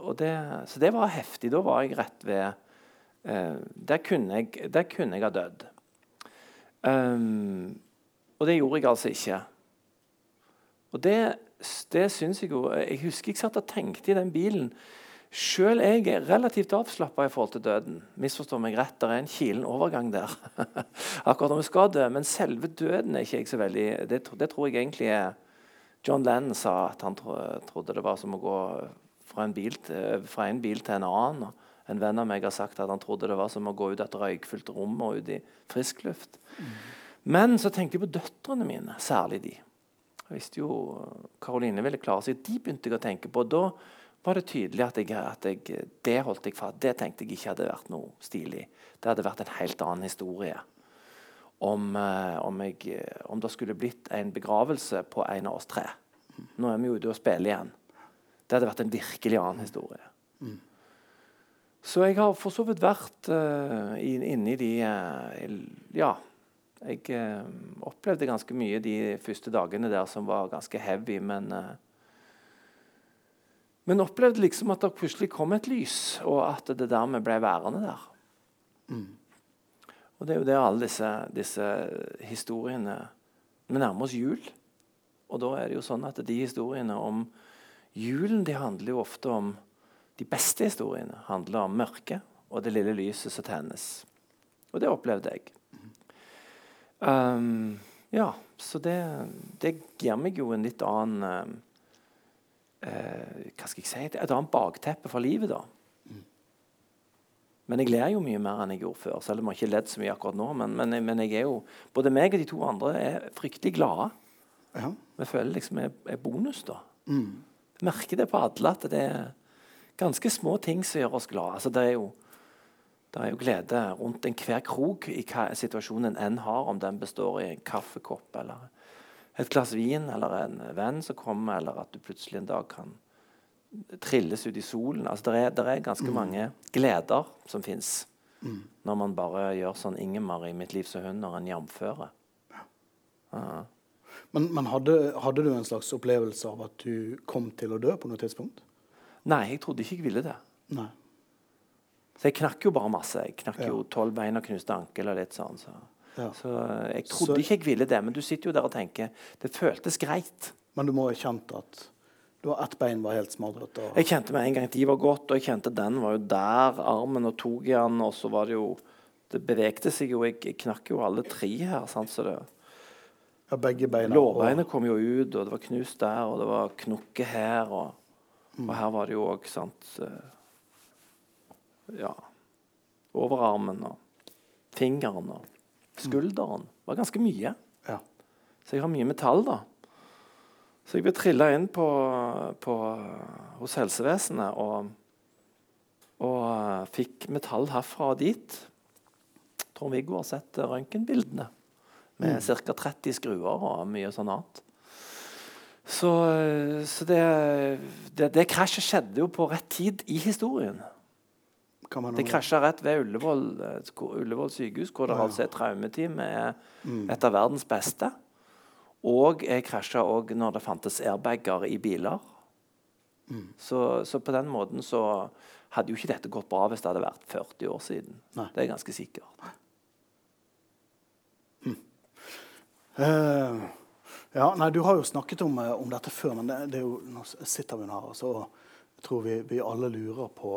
[SPEAKER 2] og det, så det var heftig. Da var jeg rett ved der, kunne jeg, der, kunne jeg, ha dødd. Um, og det gjorde jeg altså ikke. Og det, det syns jeg jo Jeg husker jeg satt og tenkte i den bilen Sjøl jeg relativt avslappa i forhold til døden. Misforstå meg rett, det er en kilen overgang der. Akkurat når vi skal dø. Men selve døden er ikke jeg så veldig Det, det tror jeg egentlig er John Lennon sa at han tro, trodde det var som å gå fra en, bil til, fra en bil til en annen. En venn av meg har sagt at han trodde det var som å gå ut av et røykfylt rom og ut i frisk luft. Mm. Men så tenkte jeg på døtrene mine, særlig de. Jeg visste jo Karoline ville klare seg. De begynte jeg å tenke på. Da var det tydelig at, jeg, at jeg, det holdt jeg for Det tenkte jeg ikke hadde vært noe stilig. Det hadde vært en helt annen historie. Om, eh, om, jeg, om det skulle blitt en begravelse på en av oss tre. Nå er vi jo ute og spiller igjen. Det hadde vært en virkelig annen historie. Så jeg har for så vidt vært uh, inne i de uh, Ja. Jeg eh, opplevde ganske mye de første dagene der som var ganske heavy, men eh, men opplevde liksom at det plutselig kom et lys, og at det dermed ble værende der. Mm. Og det er jo det alle disse, disse historiene Vi nærmer oss jul. Og da er det jo sånn at de historiene om julen de handler jo ofte om De beste historiene handler om mørket og det lille lyset som tennes. Og det opplevde jeg. Um, ja, så det, det gir meg jo en litt annen um, eh, hva skal jeg si, et annet bakteppe for livet. da. Men jeg ler jo mye mer enn jeg gjorde før. selv om jeg ikke ledd så mye akkurat nå. Men, men, men, jeg er jo, både meg og de to andre er fryktelig glade. Ja. Vi føler liksom er, er bonus, da. Mm. Jeg merker det på alle at det er ganske små ting som gjør oss glade. Altså, det, er jo, det er jo glede rundt enhver krok i hva situasjonen enn har, om den består i en kaffekopp eller et glass vin eller en venn som kommer, eller at du plutselig en dag kan trilles ut i solen. Altså, det, er, er ganske mm. mange gleder som fins mm. når man bare gjør sånn Ingemar i 'Mitt liv som hund' når en jamfører. Ja.
[SPEAKER 1] Men, men hadde, hadde, du en slags opplevelse av at du kom til å dø på noe tidspunkt?
[SPEAKER 2] Nei, jeg trodde ikke jeg ville det. Nei. Så jeg knakk jo bare masse. Jeg knakk ja. jo tolv bein og knuste ankel og litt sånn. så... Ja. Så Jeg trodde så, ikke jeg ville det, men du sitter jo der og tenker det føltes greit.
[SPEAKER 1] Men du må ha kjent at har ett bein var helt smadret? Og...
[SPEAKER 2] Jeg kjente med en gang at de var godt, og jeg kjente den var jo der, armen, og tok i den, og så var det jo Det bevegte seg jo. Jeg, jeg knakk jo alle tre her. sant, så det...
[SPEAKER 1] Ja, begge beina.
[SPEAKER 2] Lårbeinet kom jo ut, og det var knust der, og det var knokke her, og, mm. og her var det jo òg, sant eh, Ja Overarmen og fingeren og skulderen. Det var ganske mye. Ja. Så jeg har mye metall, da. Så jeg ble trilla inn på, på, hos helsevesenet og, og uh, fikk metall herfra og dit. Trond-Viggo har sett røntgenbildene med mm. ca. 30 skruer og mye sånn annet. Så, uh, så det, det, det krasjet skjedde jo på rett tid i historien. Det krasja rett ved Ullevål, eh, Ullevål sykehus, hvor det ja, altså er traumeteam er mm. et av verdens beste. Og jeg krasja òg når det fantes airbager i biler. Mm. Så, så, på den måten så hadde jo ikke dette gått bra hvis det hadde vært 40 år siden. Nei. Det er ganske sikkert.
[SPEAKER 1] Mm. Uh, ja, nei, Du har jo snakket om, eh, om dette før, men det, det, er jo, nå sitter vi her, og så tror vi, vi alle lurer på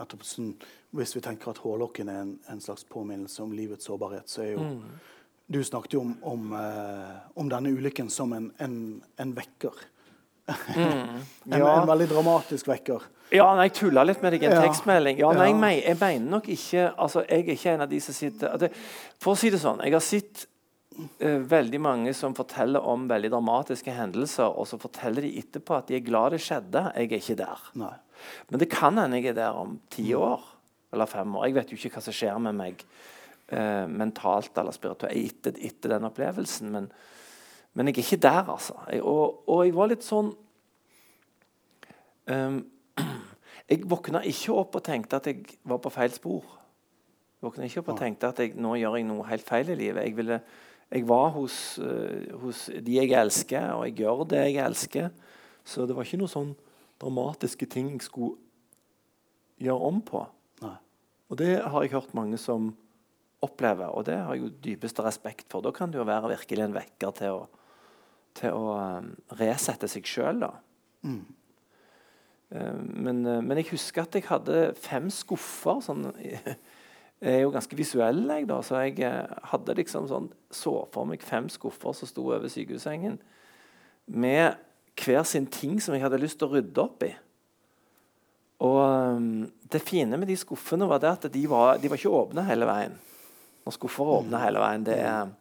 [SPEAKER 1] nettopp sånn, Hvis vi tenker at hårlokken er en, en, slags påminnelse om livets sårbarhet, så er jo mm. Du snakket jo om, om, eh, om, denne ulykken som en, en, en vekker
[SPEAKER 2] Mm.
[SPEAKER 1] En,
[SPEAKER 2] Ja.
[SPEAKER 1] en veldig dramatisk vekker.
[SPEAKER 2] Ja, nei, jeg tulla litt med deg i en
[SPEAKER 1] Ja.
[SPEAKER 2] tekstmelding. Ja, nei, jeg, jeg mener nok ikke altså, Jeg er ikke en av de som sitter det, For å si det sånn, jeg har sett eh, veldig mange som forteller om veldig dramatiske hendelser, og så forteller de etterpå at de er glad det skjedde. Jeg er ikke der.
[SPEAKER 1] Nei.
[SPEAKER 2] Men det kan hende jeg er der om ti år eller fem år. Jeg vet jo ikke hva som skjer med meg eh, mentalt eller spirituelt etter, etter den opplevelsen. Men, men jeg er ikke der, altså. Jeg, og, og jeg var litt sånn um, Jeg våkna ikke opp og tenkte at jeg var på feil spor. Jeg våkna ikke opp og tenkte at jeg, nå gjør jeg noe helt feil i livet. Jeg, ville, jeg var hos, uh, hos de jeg elsker, og jeg gjør det jeg elsker. Så det var ikke noe sånn dramatiske ting jeg skulle gjøre om på.
[SPEAKER 1] Nei.
[SPEAKER 2] Og det har jeg hørt mange som opplever, og det har jeg jo dypeste respekt for. Da kan det jo være virkelig en vekker til å, til å um, resette seg sjøl, da.
[SPEAKER 1] Mm.
[SPEAKER 2] Eh, men, eh, men jeg husker at jeg hadde fem skuffer. Sånn, jeg er jo ganske visuell, jeg, da, så jeg eh, hadde liksom sånn, så for meg fem skuffer som sto over sykehussengen, med hver sin ting som jeg hadde lyst til å rydde opp i. Og um, det fine med de skuffene var det at de var, de var ikke åpne hele veien. Når skuffer er åpne hele veien, det er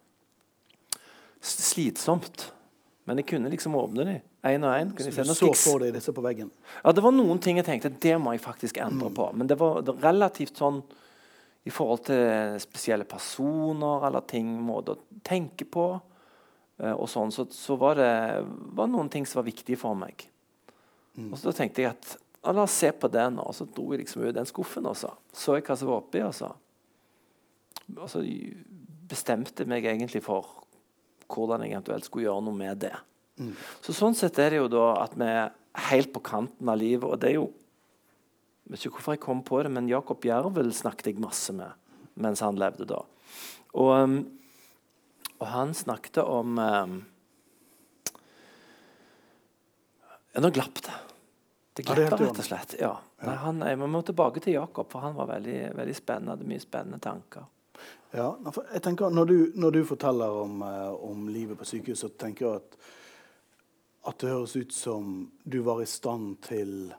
[SPEAKER 2] slitsomt. Men jeg kunne liksom åpne dem én og én.
[SPEAKER 1] Så du så for deg disse på veggen.
[SPEAKER 2] ja, det var noen ting jeg tenkte det må jeg faktisk endre på. Men det var relativt sånn i forhold til spesielle personer eller ting, måter å tenke på. Eh, og sånn, så, så var det var noen ting som var viktige for meg. Og så da tenkte jeg at la oss se på den, og så dro jeg liksom ut den skuffen. og så så jeg hva som var oppi. Og så, og så bestemte jeg meg egentlig for hvordan jeg eventuelt skulle gjøre noe med det. Så Sånn sett er det jo da at vi er helt på kanten av livet. Og det er jo Jeg vet ikke hvorfor jeg kom på det, men Jakob Jervel snakket jeg masse med mens han levde da. Og, um, og han snakket om um, ja, Nå glapp det. Det
[SPEAKER 1] Ja, det
[SPEAKER 2] glapp rett og slett. Ja. Nei, han, jeg må tilbake til Jakob, for han var veldig, veldig spennende. Hadde mye spennende tanker.
[SPEAKER 1] Ja, jeg tenker Når du, når du forteller om, eh, om livet på sykehus, så tenker jeg at, at det høres ut som du var i stand til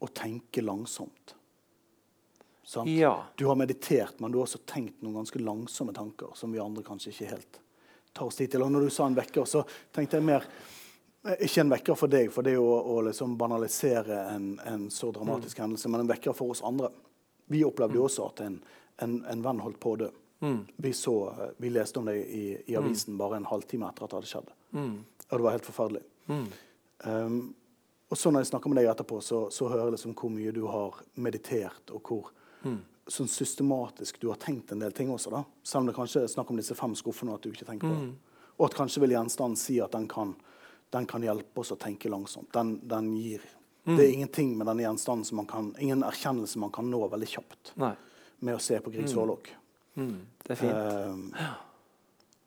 [SPEAKER 1] å tenke langsomt.
[SPEAKER 2] Ja.
[SPEAKER 1] Du har meditert, men du har også tenkt noen ganske langsomme tanker som vi andre kanskje ikke helt tar oss tid til. Og når du sa en vekker, så tenkte jeg mer eh, Ikke en vekker for deg, for det er jo å, å liksom banalisere en, en så dramatisk
[SPEAKER 2] Mm.
[SPEAKER 1] hendelse, men en vekker for oss andre. Vi opplevde jo også at en, en, en venn holdt på å dø.
[SPEAKER 2] Mm.
[SPEAKER 1] Vi, så, eh, vi leste om det i, i avisen bare en halvtime etter at det hadde skjedd.
[SPEAKER 2] Mm.
[SPEAKER 1] Og det var helt forferdelig. Um, og så når jeg snakker med deg etterpå, så, så hører jeg liksom hvor mye du har meditert, og hvor sånn systematisk du har tenkt en del ting også. da. Selv om det kanskje er snakk om disse fem skuffene, og at du ikke tenker på det. Og at kanskje vil gjenstanden si at den kan, den kan hjelpe oss å tenke langsomt. Den, den gir Det er ingenting med denne gjenstanden som man kan, ingen erkjennelse man kan nå veldig kjapt
[SPEAKER 2] Nei.
[SPEAKER 1] med å se på Griegs hårlokk.
[SPEAKER 2] Mm. Det er fint.
[SPEAKER 1] Um,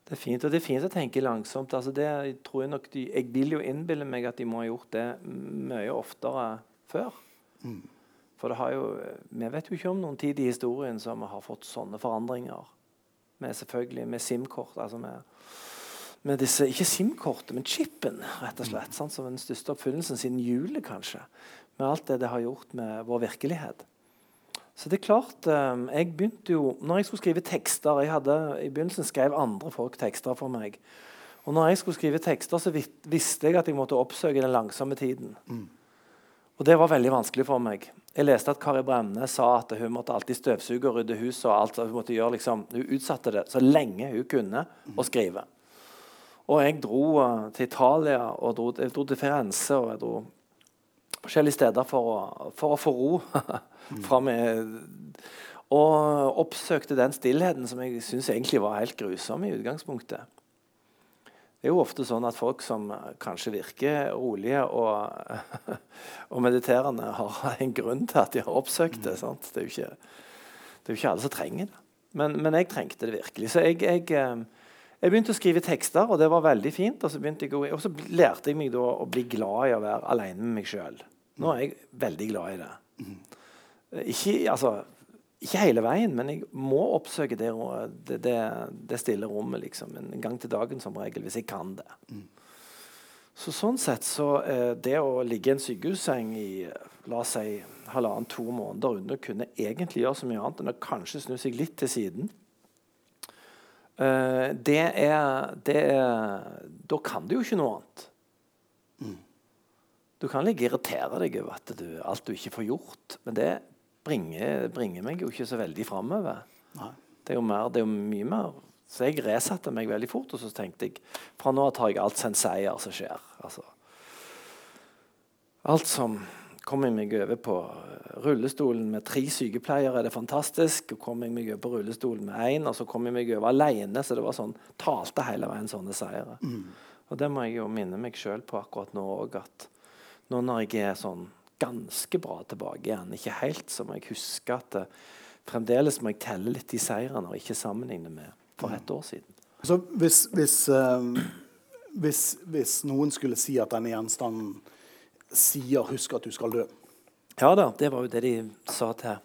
[SPEAKER 2] Det er fint, og det er fint å tenke langsomt. Altså det tror Jeg nok de, jeg vil jo innbille meg at de må ha gjort det mye oftere før. For jo, vi vet jo ikke om noen tid i historien som har fått sånne forandringer. Med selvfølgelig med SIM-kort. altså med, med disse, Ikke SIM-kortet, men chipen, rett og slett. sant, Som den største oppfinnelsen siden julet, kanskje. Med alt det det har gjort med vår virkelighet. Så det er klart, eh, jeg begynte jo, når jeg skulle skrive tekster jeg hadde, I begynnelsen skrev andre folk tekster for meg. Og når jeg skulle skrive tekster, så visste jeg at jeg måtte oppsøke den langsomme tiden. Og det var veldig vanskelig for meg. Jeg leste at Kari Bremnes sa at hun måtte alltid støvsuge og rydde huset. og alt, Hun måtte gjøre liksom, hun utsatte det så lenge hun kunne å skrive. Og jeg dro eh, til Italia, og dro, jeg dro til Firenze og jeg dro forskjellige steder for å, for å få ro. fra meg. Og oppsøkte den stillheten som jeg syns egentlig var helt grusom i utgangspunktet. Det er jo ofte sånn at folk som eh, kanskje virker rolige og, og mediterende, har en grunn til at de har oppsøkt det. Sant? Det, er jo ikke, det er jo ikke alle som trenger det. Men, men jeg trengte det virkelig. Så jeg, jeg, eh, jeg begynte å skrive tekster, og det var veldig fint. Og så, å, og så lærte jeg meg å bli glad i å være alene med meg sjøl. Nå er jeg veldig glad i det. Ikke, altså, ikke hele veien, men jeg må oppsøke det, det, det, det stille rommet liksom, en gang til dagen som regel, hvis jeg kan det. Så sånn sett så eh, Det å ligge i en sykehusseng i la oss si halvannen-to måneder under kunne egentlig gjøre så mye annet enn å kanskje snu seg litt til siden eh, det, er, det er Da kan du jo ikke noe annet.
[SPEAKER 1] Mm.
[SPEAKER 2] Du kan ligge irritere deg over at du, alt du ikke får gjort, men det bringer, bringer meg jo ikke så veldig framover. Det det er jo mye mer så jeg resatte meg veldig fort, og så tenkte jeg fra nå tar jeg alt sin seier som skjer. Altså, alt som kommer jeg meg over på rullestolen med tre sykepleiere, er det fantastisk. Og kommer jeg meg over på rullestolen med én, og så kommer jeg meg over alene. Så det var sånn, talte hele veien sånne seire. Mm. Og det må jeg jo minne meg sjøl på akkurat nå òg, at nå når jeg er sånn ganske bra tilbake igjen, ikke helt, som jeg husker at det, fremdeles må jeg telle litt de seirene og ikke sammenligne med for et år siden.
[SPEAKER 1] Så hvis, hvis, uh, hvis, hvis, noen skulle si at denne gjenstanden sier 'husk at du skal dø'
[SPEAKER 2] Ja da, det var jo det de sa til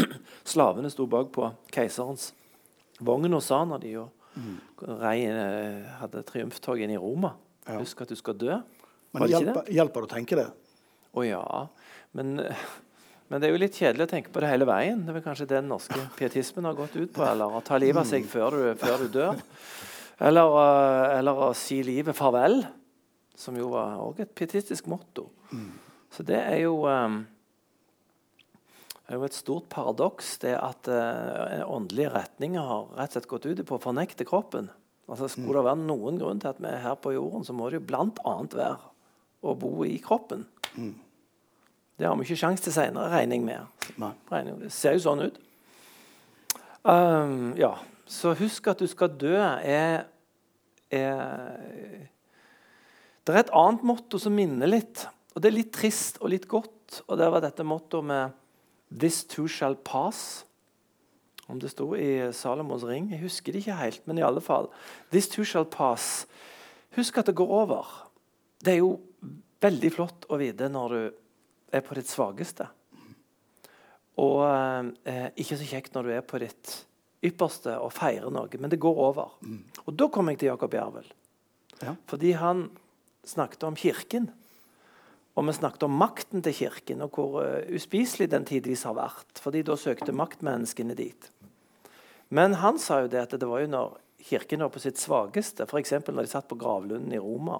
[SPEAKER 2] Slavene sto bak på keiserens vogn og sa når de jo mm. rei, eh, hadde triumftog inn i Roma. Ja. 'Husk at du skal dø'.
[SPEAKER 1] Men hjelper, hjelper det å tenke det?
[SPEAKER 2] Å ja. Men men det er jo litt kjedelig å tenke på det hele veien. Det er vel kanskje den norske pietismen har gått ut på. Eller å ta livet av seg før du, før du dør. Eller, uh, eller, å si livet farvel, som jo var også et pietistisk motto. Så det er jo um, er jo et stort paradoks det at uh, åndelige retninger har rett og slett gått ut på å fornekte kroppen. Altså Skulle det være noen grunn til at vi er her på jorden, så må det jo bl.a. være å bo i kroppen. Mm. Det har vi ikke sjanse til senere, regner jeg med. Det ser jo sånn ut. Um, ja. Så husk at du skal dø er, er Det er et annet motto som minner litt. Og det er litt trist og litt godt. Og det var dette mottoet med 'This too shall pass'. Om det sto i Salomos ring. Jeg husker det ikke helt, men i alle fall. 'This too shall pass'. Husk at det går over. Det er jo veldig flott å vite når du er på ditt svakeste. Og eh, ikke så kjekt når du er på ditt ypperste og feirer noe, men det går over. Mm. Og da kom jeg til Jakob Jervel. Ja. Fordi han snakket om Kirken. Og vi snakket om makten til Kirken, og hvor uh, uspiselig den tidvis har vært. fordi da søkte maktmenneskene dit. Men han sa jo det at det var jo når Kirken var på sitt svakeste, f.eks. når de satt på gravlunden i Roma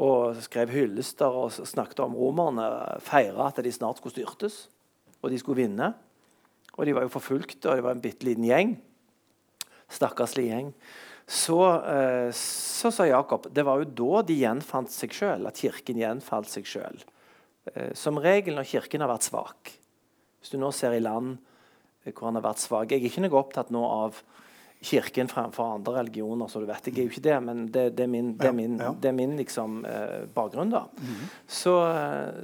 [SPEAKER 2] og skrev hyllester og snakket om romerne. Feira at de snart skulle styrtes, og de skulle vinne. Og de var jo forfulgte, og det var en bitte liten gjeng. Stakkarslig gjeng. Så, eh, så, sa Jakob det var jo da de gjenfant seg sjøl, at kirken gjenfalt seg sjøl. Eh, som regel når kirken har vært svak. Hvis du nå ser i land eh, hvor han har vært svak Jeg er ikke noe opptatt nå av kirken fremfor andre religioner. så du vet, Jeg er jo ikke det, men det, det er min, det er min, det er min liksom, eh, bakgrunn. da. Mm -hmm. så,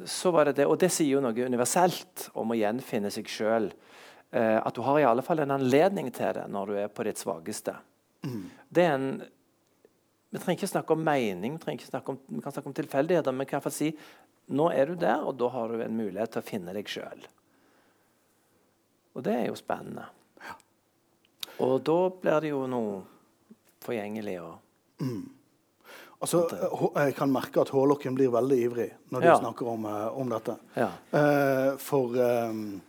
[SPEAKER 2] så, var det det. Og det sier jo noe universelt om å gjenfinne seg sjøl. Eh, at du har i alle fall en anledning til det når du er på ditt svakeste. Mm. Det er en vi trenger ikke snakke om mening, vi, ikke snakke om, vi kan snakke om tilfeldigheter, men kan si nå er du der, og da har du en mulighet til å finne deg sjøl. Og det er jo spennende. Og da blir det jo noe forgjengelig. og mm.
[SPEAKER 1] Altså, Jeg kan merke at Hårlokken blir veldig ivrig når du ja. snakker om, eh, om dette. Ja. Eh, for, um,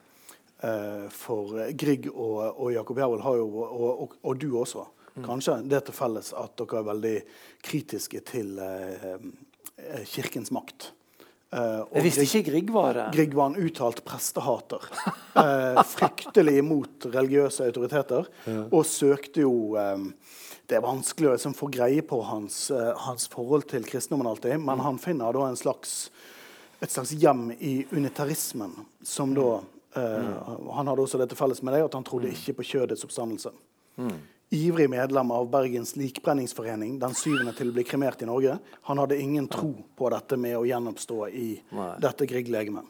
[SPEAKER 1] uh, for Grieg og, og Jakob Jervold har jo, og, og, og, du også, mm. kanskje det til felles at dere er veldig kritiske til eh, kirkens makt.
[SPEAKER 2] Uh, jeg visste Grieg, ikke Grieg var det.
[SPEAKER 1] Grieg var en uttalt prestehater. uh, fryktelig imot religiøse autoriteter. Ja. Og søkte jo um, Det er vanskelig å liksom, få greie på hans, uh, hans, forhold til kristendommen alltid, men mm. han finner da slags, et slags hjem i unitarismen, som da mm. Han hadde også dette felles med deg, at han trodde mm. ikke på kjødets oppstandelse. Mm ivrig medlem av Bergens likbrenningsforening, den syvende til å bli kremert i Norge. Han hadde ingen tro på dette med å gjenoppstå i Nei. dette Grieg-legemet.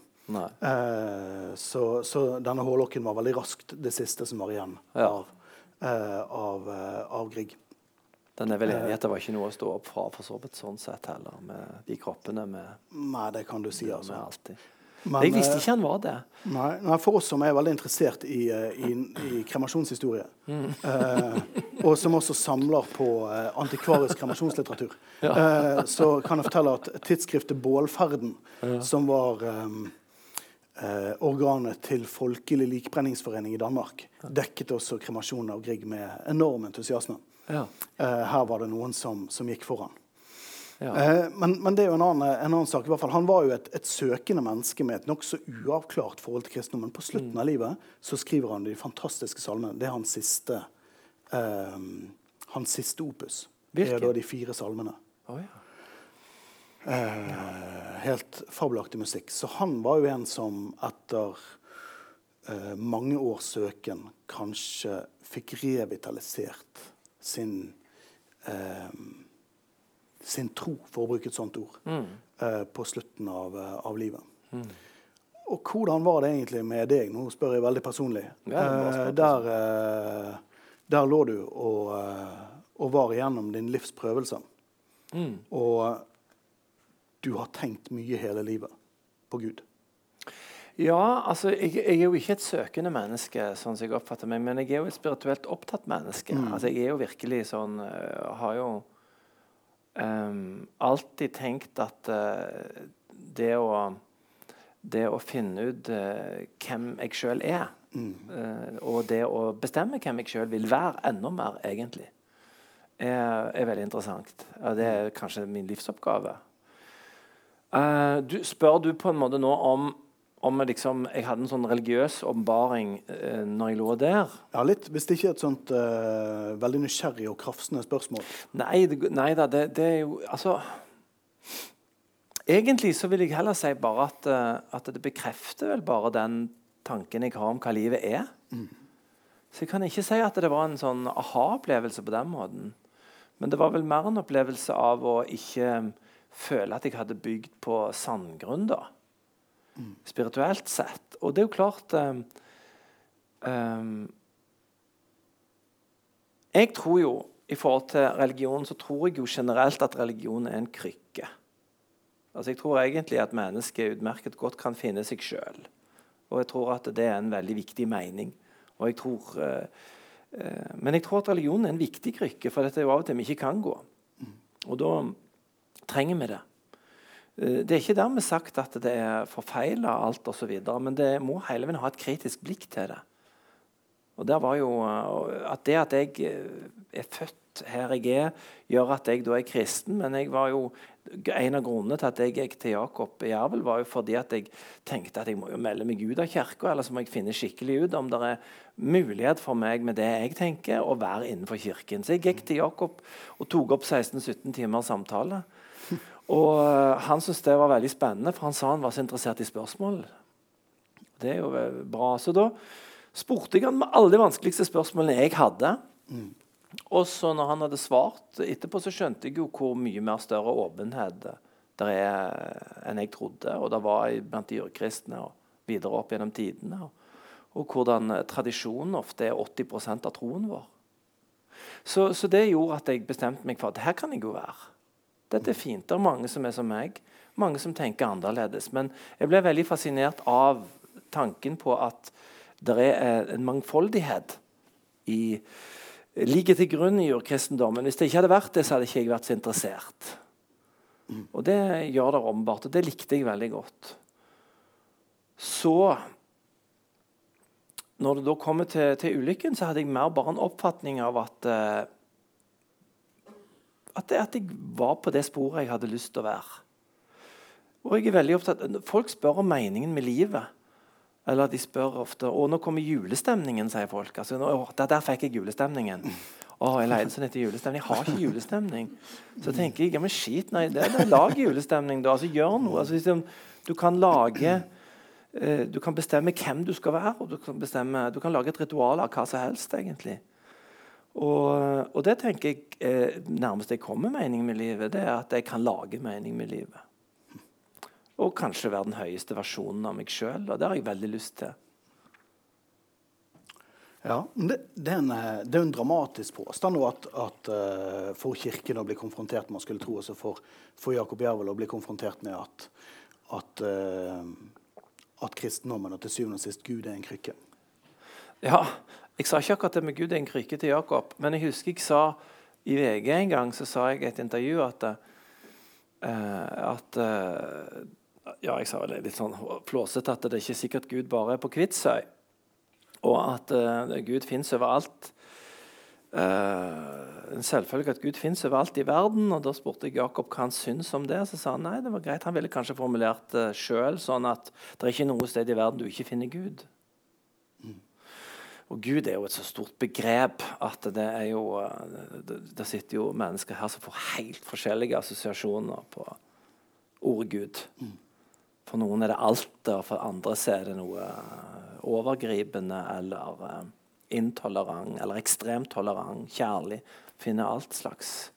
[SPEAKER 1] Eh, så, så, denne hårlokken var veldig raskt det siste som var igjen ja. av, eh, av, eh, av Grieg.
[SPEAKER 2] Den evigheten var ikke noe å stå opp fra for så vidt sånn sett heller, med de kroppene med
[SPEAKER 1] Nei, det kan du si, altså. Men,
[SPEAKER 2] jeg visste
[SPEAKER 1] eh,
[SPEAKER 2] ikke han var det.
[SPEAKER 1] Nei, nei, For oss som er veldig interessert i, eh, i, i kremasjonshistorie, eh, og som også samler på eh, antikvarisk kremasjonslitteratur, eh, så kan jeg fortelle at tidsskriftet Bålferden, som var eh, organet til Folkelig likbrenningsforening i Danmark, dekket også kremasjonen av Grieg med enorm entusiasme.
[SPEAKER 2] Ja.
[SPEAKER 1] Eh, her var det noen som, som gikk foran.
[SPEAKER 2] Ja.
[SPEAKER 1] Eh, men, men det er jo en annen, en annen sak. i hvert fall. Han var jo et, et søkende menneske med et nokså uavklart forhold til kristendommen. På slutten av livet så skriver han de fantastiske salmene. Det er hans siste, eh, hans siste opus. Det er da de fire salmene.
[SPEAKER 2] Oh, ja.
[SPEAKER 1] Eh, helt fabelaktig musikk. Så han var jo en som etter eh, mange års søken kanskje fikk revitalisert sin eh, sin tro, for å bruke et sånt ord, eh, på slutten av, eh, av livet. Og hvordan var det egentlig med deg? Nå spør jeg veldig personlig.
[SPEAKER 2] Ja,
[SPEAKER 1] Eh, der, eh, der lå du og, eh, og var igjennom din livs prøvelse. Og du har tenkt mye hele livet på Gud.
[SPEAKER 2] Ja, altså, jeg, jeg er jo ikke et søkende menneske, sånn som jeg oppfatter meg, men jeg er jo et spirituelt opptatt menneske. Altså, jeg er jo virkelig sånn Har jo ehm, alltid tenkt at uh, det å Det å finne ut uh, hvem jeg sjøl er, øh, og det å bestemme hvem jeg sjøl vil være, enda mer, egentlig, er, er veldig interessant. og det er kanskje min livsoppgave. Du, spør du på en måte nå om om liksom, jeg hadde en sånn religiøs åpenbaring eh, når jeg lå der?
[SPEAKER 1] Ja, litt, Hvis det ikke er et sånt eh, veldig nysgjerrig og krafsende spørsmål.
[SPEAKER 2] Nei, det, nei da, det, det er jo Altså Egentlig så vil jeg heller si bare at, eh, at det bekrefter vel bare den tanken jeg har om hva livet er. Så jeg kan ikke si at det var en sånn aha-opplevelse på den måten. Men det var vel mer en opplevelse av å ikke føle at jeg hadde bygd på sandgrunn, da. Spirituelt sett. Og det er jo klart um, Jeg tror jo i forhold til religion så tror jeg jo generelt at religion er en krykke. Altså Jeg tror egentlig at mennesket utmerket godt kan finne seg sjøl. Og jeg tror at det er en veldig viktig mening. Og jeg tror, uh, uh, men jeg tror at religion er en viktig krykke, for dette er jo av og til vi ikke kan gå. Og da trenger vi det. Eh, Det er ikke dermed sagt at det er forfeila alt osv., men det må hele veien ha et kritisk blikk til det. Og der var jo eh, At det at jeg eh, er født her jeg er, gjør at jeg da er kristen. Men jeg var jo, en av grunnene til at jeg gikk til Jakob i Jervel, var jo fordi at jeg tenkte at jeg må jo melde meg ut av kirka, eller så må jeg finne skikkelig ut om det er mulighet for meg med det jeg tenker, å være innenfor kirken. Så jeg gikk til Jakob og tok opp 16-17 timer samtale. Og eh, han syntes det var veldig spennende, for han sa han var så interessert i spørsmål. Det er jo eh, bra. Så da spurte jeg han med alle de vanskeligste spørsmålene jeg hadde. Og så når han hadde svart etterpå, så skjønte jeg jo hvor mye mer større åpenhet det er enn jeg trodde. Og det var jeg blant de jordkristne og videre opp gjennom tidene. Og hvordan eh, tradisjonen ofte er 80% av troen vår. Så, så det gjorde at jeg bestemte meg for at her kan jeg jo være. Dette er fint. Det er mange som er som meg. Mange som tenker annerledes. Men jeg ble veldig fascinert av tanken på at det er en mangfoldighet i ligger til grunn i jordkristendommen. Hvis det ikke hadde vært det, så hadde ikke jeg vært så interessert. Og det gjør det åpenbart, og det likte jeg veldig godt. Så Når det da kommer til, til ulykken, så hadde jeg mer bare en oppfatning av at eh, at, det, at jeg var på det sporet jeg hadde lyst til å være. Og jeg er veldig opptatt Folk spør om meningen med livet. Eller de spør ofte Og nå kommer julestemningen, sier folk. Altså, nå, å, der, der fikk jeg julestemningen. Å, jeg leide sånn etter julestemning. Jeg har ikke julestemning. Så tenker jeg ja, men skit, nei, det, det, lag julestemning, da. Altså, gjør noe. Altså, liksom, du kan lage eh, Du kan bestemme hvem du skal være, og du kan, bestemme, du kan lage et ritual av hva som helst, egentlig. Og, og det tenker jeg eh, nærmest jeg kommer mening med livet, det er at jeg kan lage mening med livet. Og kanskje være den høyeste versjonen av meg sjøl. Og det har jeg veldig lyst til.
[SPEAKER 1] Ja, det, det, er en, eh, det er en dramatisk påstand at, at uh, for Kirken å bli konfrontert med, man skulle tro også for, for Jakob Jervel å bli konfrontert med at, at uh, at kristendommen og til syvende og sist Gud er en krykke?
[SPEAKER 2] Ja, jeg sa ikke akkurat det med Gud er en krykke til Jakob, men jeg husker jeg sa i VG en gang så sa jeg i et intervju at, uh, at uh, Ja, jeg sa vel litt sånn flåsete at det er ikke sikkert Gud bare er på Kvitsøy, og at uh, Gud fins overalt. Uh, en selvfølge at Gud fins overalt i verden. og Da spurte jeg Jakob hva han syntes om det. Så sa han nei, det var greit. Han ville kanskje formulert det sjøl sånn at det er ikke noe sted i verden du ikke finner Gud. Og Gud er jo et så stort begrep at det er jo Det, sitter jo mennesker her som får helt forskjellige assosiasjoner på ordet Gud. For noen er det alt, og for andre så er det noe overgripende eller uh, intolerant eller ekstremt tolerant, kjærlig. Finner alt slags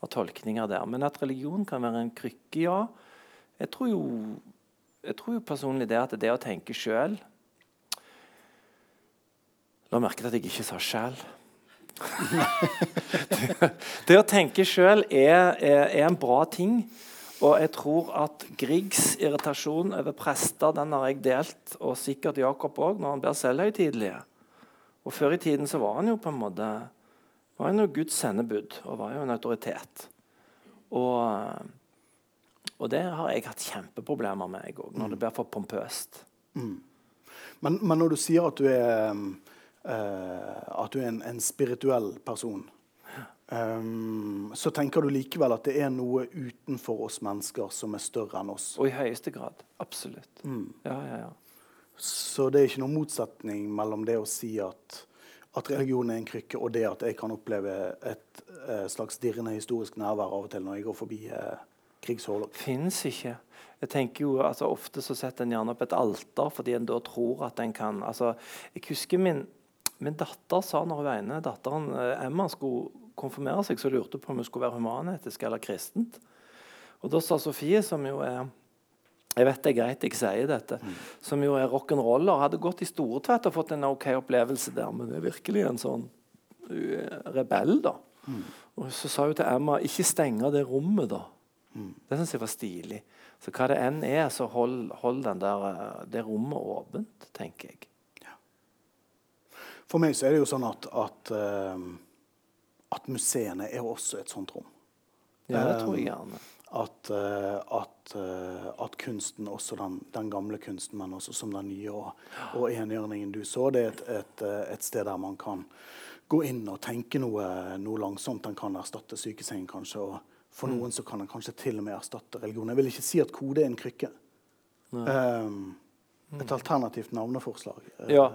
[SPEAKER 2] av tolkninger der. Men at religion kan være en krykke, ja. Jeg tror jo, jeg tror jo personlig det at det å tenke sjøl La merke til at jeg ikke sa sjæl. det, det, å tenke sjøl er, er, er, en bra ting. Og jeg tror at Griegs irritasjon over prester den har jeg delt, og sikkert Jakob òg, når han blir selvhøytidelige. Og Før i tiden så var han jo på en måte var han jo Guds sendebud og var jo en autoritet. Og, og det har jeg hatt kjempeproblemer med, jeg òg, når det blir for pompøst.
[SPEAKER 1] Mm. Men, men, når du sier at du er uh, at du er en, en spirituell person. Um, så tenker du likevel at det er noe utenfor oss mennesker som er større enn oss?
[SPEAKER 2] Og i høyeste grad. Absolutt. Mm. Ja, ja, ja.
[SPEAKER 1] Så det er ikke noen motsetning mellom det å si at, at religion er en krykke, og det at jeg kan oppleve et uh, slags dirrende historisk nærvær av og til når jeg går forbi uh, krigshuller.
[SPEAKER 2] Fins ikke. Jeg tenker jo, altså Ofte så setter en gjerne opp et alter fordi en da tror at en kan altså, Jeg husker min Min datter sa når hun ene datteren eh, Emma skulle konfirmere seg, så lurte hun på om hun skulle være humanetisk eller kristent. Og Da sa Sofie, som jo er jeg vet det er greit jeg sier dette, mm. som jo er rock'n'roller, hadde gått i stortvett og fått en OK opplevelse der, men det er virkelig en sånn rebell, da. Mm. Og Så sa hun til Emma ikke stenge det rommet, da. Mm. Det syns jeg var stilig. Så hva det enn er, så hold, hold der, eh, det rommet åpent, tenker jeg.
[SPEAKER 1] For meg så er det jo sånn at, at, uh, at museene er også et sånt rom.
[SPEAKER 2] Ja, det tror jeg gjerne.
[SPEAKER 1] At, uh, at, uh, at, kunsten, også den, den, gamle kunsten, men også som den nye, og, og enhjørningen du så, det er et, et, et, sted der man kan gå inn og tenke noe, noe langsomt. Den kan erstatte sykesengen, kanskje. og For mm. noen så kan den kanskje til og med erstatte religion. Jeg vil ikke si at kode er en krykke. Um, et alternativt navneforslag.
[SPEAKER 2] Ja.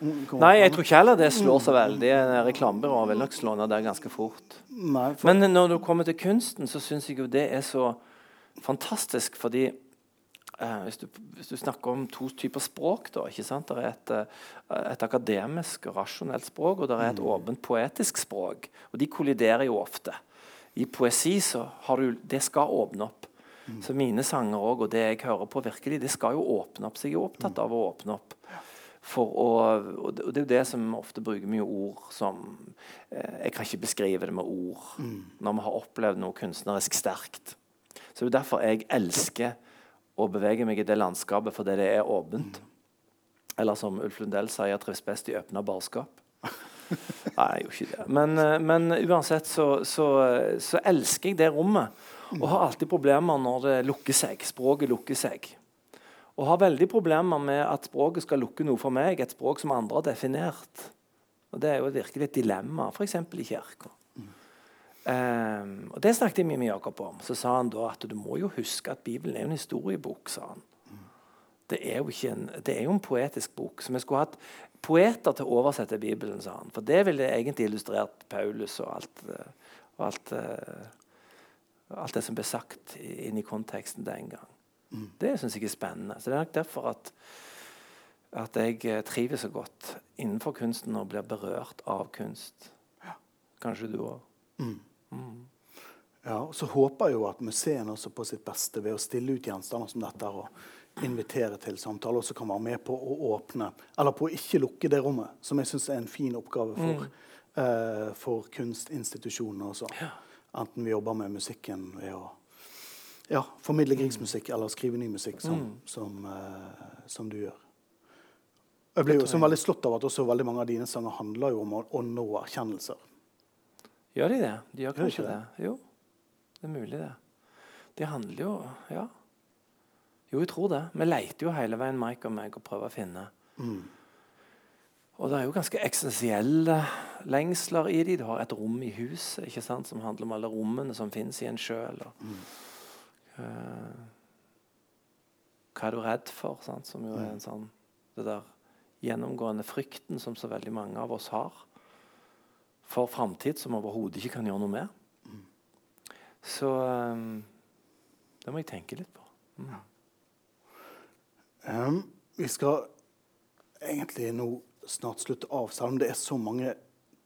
[SPEAKER 2] Nei, jeg tror ikke heller det slår så veldig. Reklamebyråer vil nok slå ned der ganske fort. Nei, for... Men når du kommer til kunsten, så syns jeg jo det er så fantastisk, fordi eh, hvis, du, hvis, du, snakker om to typer språk, da, ikke sant? Det er et, eh, et akademisk og rasjonelt språk, og det er et mm. åpent poetisk språk. Og de kolliderer jo ofte. I poesi så har du Det skal åpne opp. Mm. Så mine sanger også, og det jeg hører på, virkelig, det skal jo åpne opp. Så jeg er opptatt av å åpne opp. For å, og det er jo det som ofte bruker mye ord som eh, Jeg kan ikke beskrive det med ord mm. når vi har opplevd noe kunstnerisk sterkt. Så det er derfor jeg elsker å bevege meg i det landskapet, fordi det er åpent. Mm. Eller som Ulf Lundell sier, jeg trives best i åpna barskap. Nei, jeg gjorde ikke det. Men, eh, men uansett så, så, så, elsker jeg det rommet. Og har alltid problemer når det lukker seg. Språket lukker seg. Og har veldig problemer med at språket skal lukke noe for meg, et språk som andre har definert. Og Det er jo virkelig et dilemma, f.eks. i kirka. Um, og Det snakket jeg mye med Jakob om. Så sa han da at du må jo huske at Bibelen er en historiebok. sa han. Det er, en, det er jo en poetisk bok. Så vi skulle hatt poeter til å oversette Bibelen, sa han. For det ville egentlig illustrert Paulus og alt, og alt, uh, alt det som ble sagt inn i konteksten den gang. Mm. Det syns jeg er spennende. Så Det er nok derfor at, at jeg eh, trives så godt innenfor kunsten og blir berørt av kunst. Ja. Kanskje du òg. Mm.
[SPEAKER 1] Mm. Ja, og så håper jeg jo at museene også på sitt beste ved å stille ut gjenstander som dette og invitere til samtale også kan være med på å åpne, eller på å ikke lukke det rommet, som jeg syns er en fin oppgave for, mm. uh, for kunstinstitusjonene også. Ja. Enten vi jobber med musikken ved å ja, formidle krigsmusikk eller skrive ny musikk som, som, uh, som du gjør. Jeg blir jo så veldig slått av at også veldig mange av dine sanger handler jo om å, nå erkjennelser.
[SPEAKER 2] Gjør de det? De gjør
[SPEAKER 1] Gjør
[SPEAKER 2] kanskje
[SPEAKER 1] det.
[SPEAKER 2] det? Jo, det er mulig, det. De handler jo Ja. Jo, jeg tror det. Vi leter jo hele veien, Mike og meg, og prøver å finne.
[SPEAKER 1] Mm.
[SPEAKER 2] Og det er jo ganske eksistensielle lengsler i de. Du har et rom i huset ikke sant, som handler om alle rommene som fins i en sjøl. hva er du redd for? Sant? Som jo er en sånn Det der gjennomgående frykten som så veldig mange av oss har for framtid, som overhodet ikke kan gjøre noe med. Så um, det må jeg tenke litt på. Mm.
[SPEAKER 1] Um, vi skal egentlig nå snart slutte av, selv om det er så mange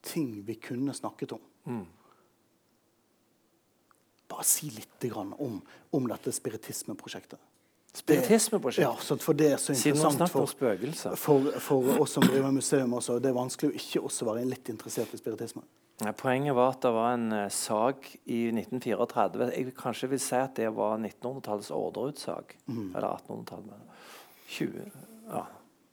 [SPEAKER 1] ting vi kunne snakket om.
[SPEAKER 2] Mm.
[SPEAKER 1] Bare si litt grann om, om dette spiritismeprosjektet.
[SPEAKER 2] Spiritismeprosjekt.
[SPEAKER 1] Ja, så for det er så interessant for, for, for oss som driver museum også. Det er vanskelig å ikke også være litt interessert i spiritisme.
[SPEAKER 2] Poenget var at det var en uh, sag i 1934. Jeg kanskje vil si at det var 1900-tallets ordreutsag. Eller 1800-tallet. 20, ja,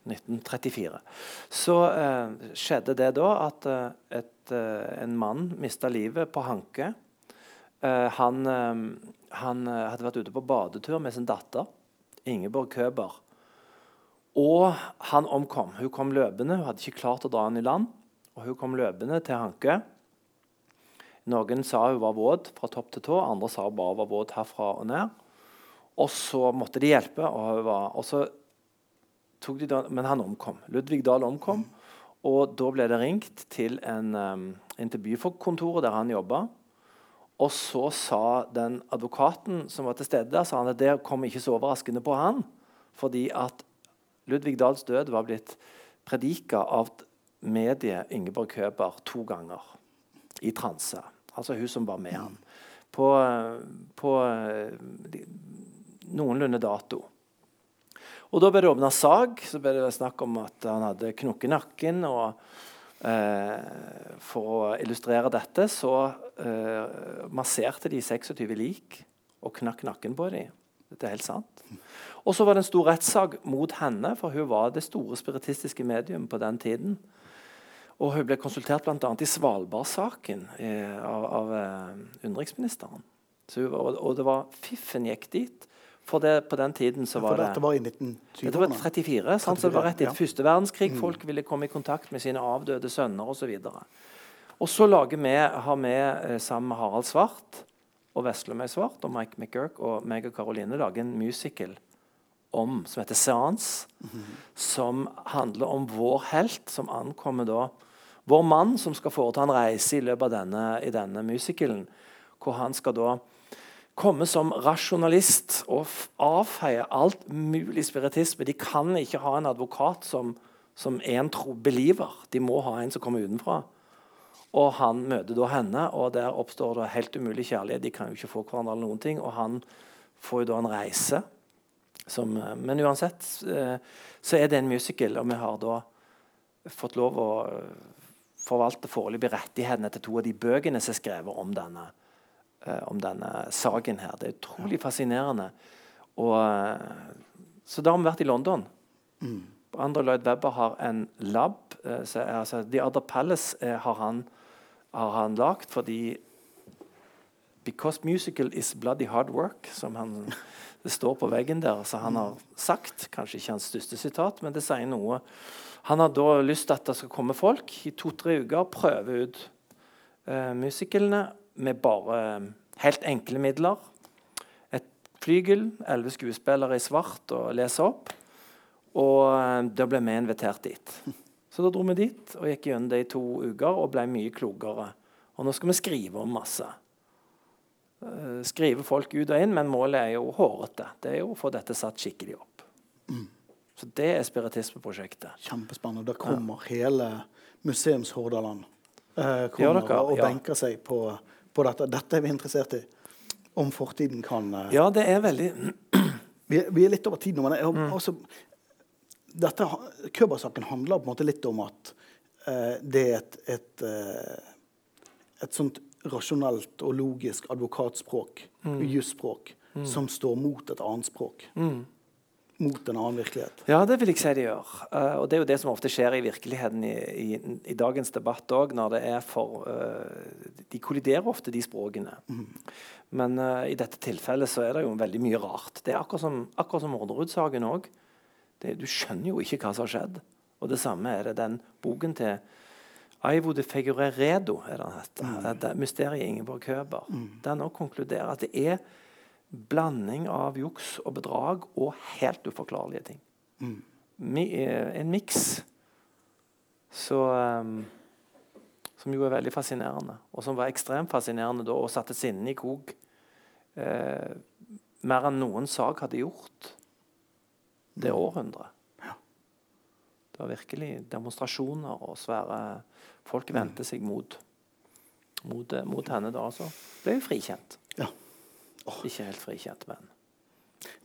[SPEAKER 2] 1934. Så eh, skjedde det da at eh, et, eh, en mann mista livet på Hanke. Eh, han eh, han hadde vært ute på badetur med sin datter, Ingeborg Køber. Og han omkom. Hun kom løpende. Hun hadde ikke klart å dra han i land. Og hun kom løpende til Hanke. Noen sa hun var våt fra topp til tå, andre sa hun bare var våt herfra og ned. Og så måtte de hjelpe, og, var, og så men han omkom. Ludvig Dahl omkom. Og da ble det ringt til en, um, inn til bykontoret der han jobba. Og så sa den advokaten som var til stede sa han at det kom ikke så overraskende på han. Fordi at Ludvig Dahls død var blitt predika av mediet Ingeborg Køber to ganger i transe. Altså hun som var med han. På, på eh, de- noenlunde dato. Og Da ble det åpna sag. Så ble det snakk om at han hadde knukket nakken. og eh, For å illustrere dette så eh, masserte de 26 lik og knakk nakken på dem. Dette er helt sant. Og så var det en stor rettssak mot henne, for hun var det store spiritistiske medium på den tiden. Og hun ble konsultert bl.a. i Svalbard-saken eh, av, av eh, utenriksministeren. Og, og det var Fiffen gikk dit. For det, på den tiden så var det
[SPEAKER 1] dette var i
[SPEAKER 2] dette var 34, sant? så det var rett etter ja. første verdenskrig. Folk ville komme i kontakt med sine avdøde sønner osv. Og så lager vi, har vi eh, sammen med Harald Svart og Veslemøy Svart og Mike McGurk og meg og Caroline lager en musical om, som heter Seance. Som handler om vår helt, som ankommer da Vår mann som skal foreta en reise i løpet av denne, i denne musicalen. Hvor han skal da komme som rasjonalist og avfeie alt mulig spiritisme. De kan ikke ha en advokat som, som en tro believer. De må ha en som kommer utenfra. Og han møter da henne, og der oppstår det helt umulig kjærlighet. De kan jo ikke få hverandre eller noen ting. Og han får jo da en reise. Som, eh, men uansett eh, så er det en musical, og vi har da fått lov å eh, forvalte foreløpig rettighetene til to av de bøkene som er skrevet om denne, om denne saken her. Det er utrolig fascinerende. Og, eh, så da har vi vært i London. Andre Lloyd Webber har en lab. Eh, så, altså, The Other Palace eh, har han, har han lagd fordi Because musical is bloody hard work, som han, det står på veggen der. Så han har sagt, kanskje ikke hans største sitat, men det sier noe. Han har da lyst til at det skal komme folk i to-tre uker og prøve ut eh, musicalene med bare eh, helt enkle midler. Et flygel, elleve skuespillere i svart og lese opp. Og eh, da ble vi invitert dit. Så da dro vi dit og gikk gjennom det i to uker og ble mye klokere. Og nå skal vi skrive om masse. Eh, skrive folk ut og inn, men målet er jo hårete. Det er jo å få dette satt skikkelig opp. Så det er spiritismeprosjektet.
[SPEAKER 1] Kjempespennende. Da kommer hele Museumshordaland eh, kommer og
[SPEAKER 2] ja.
[SPEAKER 1] benker seg på, på dette. Dette er vi interessert i. Om fortiden kan eh,
[SPEAKER 2] Ja, det er veldig
[SPEAKER 1] vi, vi er litt over tid nå, men jeg,
[SPEAKER 2] Mm.
[SPEAKER 1] også, dette, Køber-saken handler på en måte litt om at eh, det er et, et, eh, et sånt rasjonelt og logisk advokatspråk,
[SPEAKER 2] Mm.
[SPEAKER 1] jusspråk, som står mot et annet språk. Mot en annen virkelighet.
[SPEAKER 2] Ja, det vil jeg si de gjør. Uh, og det er jo det som ofte skjer i virkeligheten i, i, i dagens debatt òg, når det er for uh, De kolliderer ofte, de språkene. Mm. Men uh, i dette tilfellet så er det jo veldig mye rart. Det er akkurat som, akkurat som Orderud-saken òg. Du skjønner jo ikke hva som har skjedd. Og det samme er det den boken til Aivo de Figureredo, er den heter. Mm. Det, mysteriet Ingeborg Køber. Mm. Den òg konkluderer at det er blanding av juks og bedrag og helt uforklarlige ting. Mm. Mi, en miks um, Som jo er veldig fascinerende, og som var ekstremt fascinerende da, og satte sinnet i kok. Eh, mer enn noen sak hadde gjort det mm. århundret. Det var virkelig demonstrasjoner og svære Folk vendte seg mot, mot, eh, mot henne da. Altså. ble jo frikjent.
[SPEAKER 1] Ja.
[SPEAKER 2] Oh. Ikke helt frikjent, men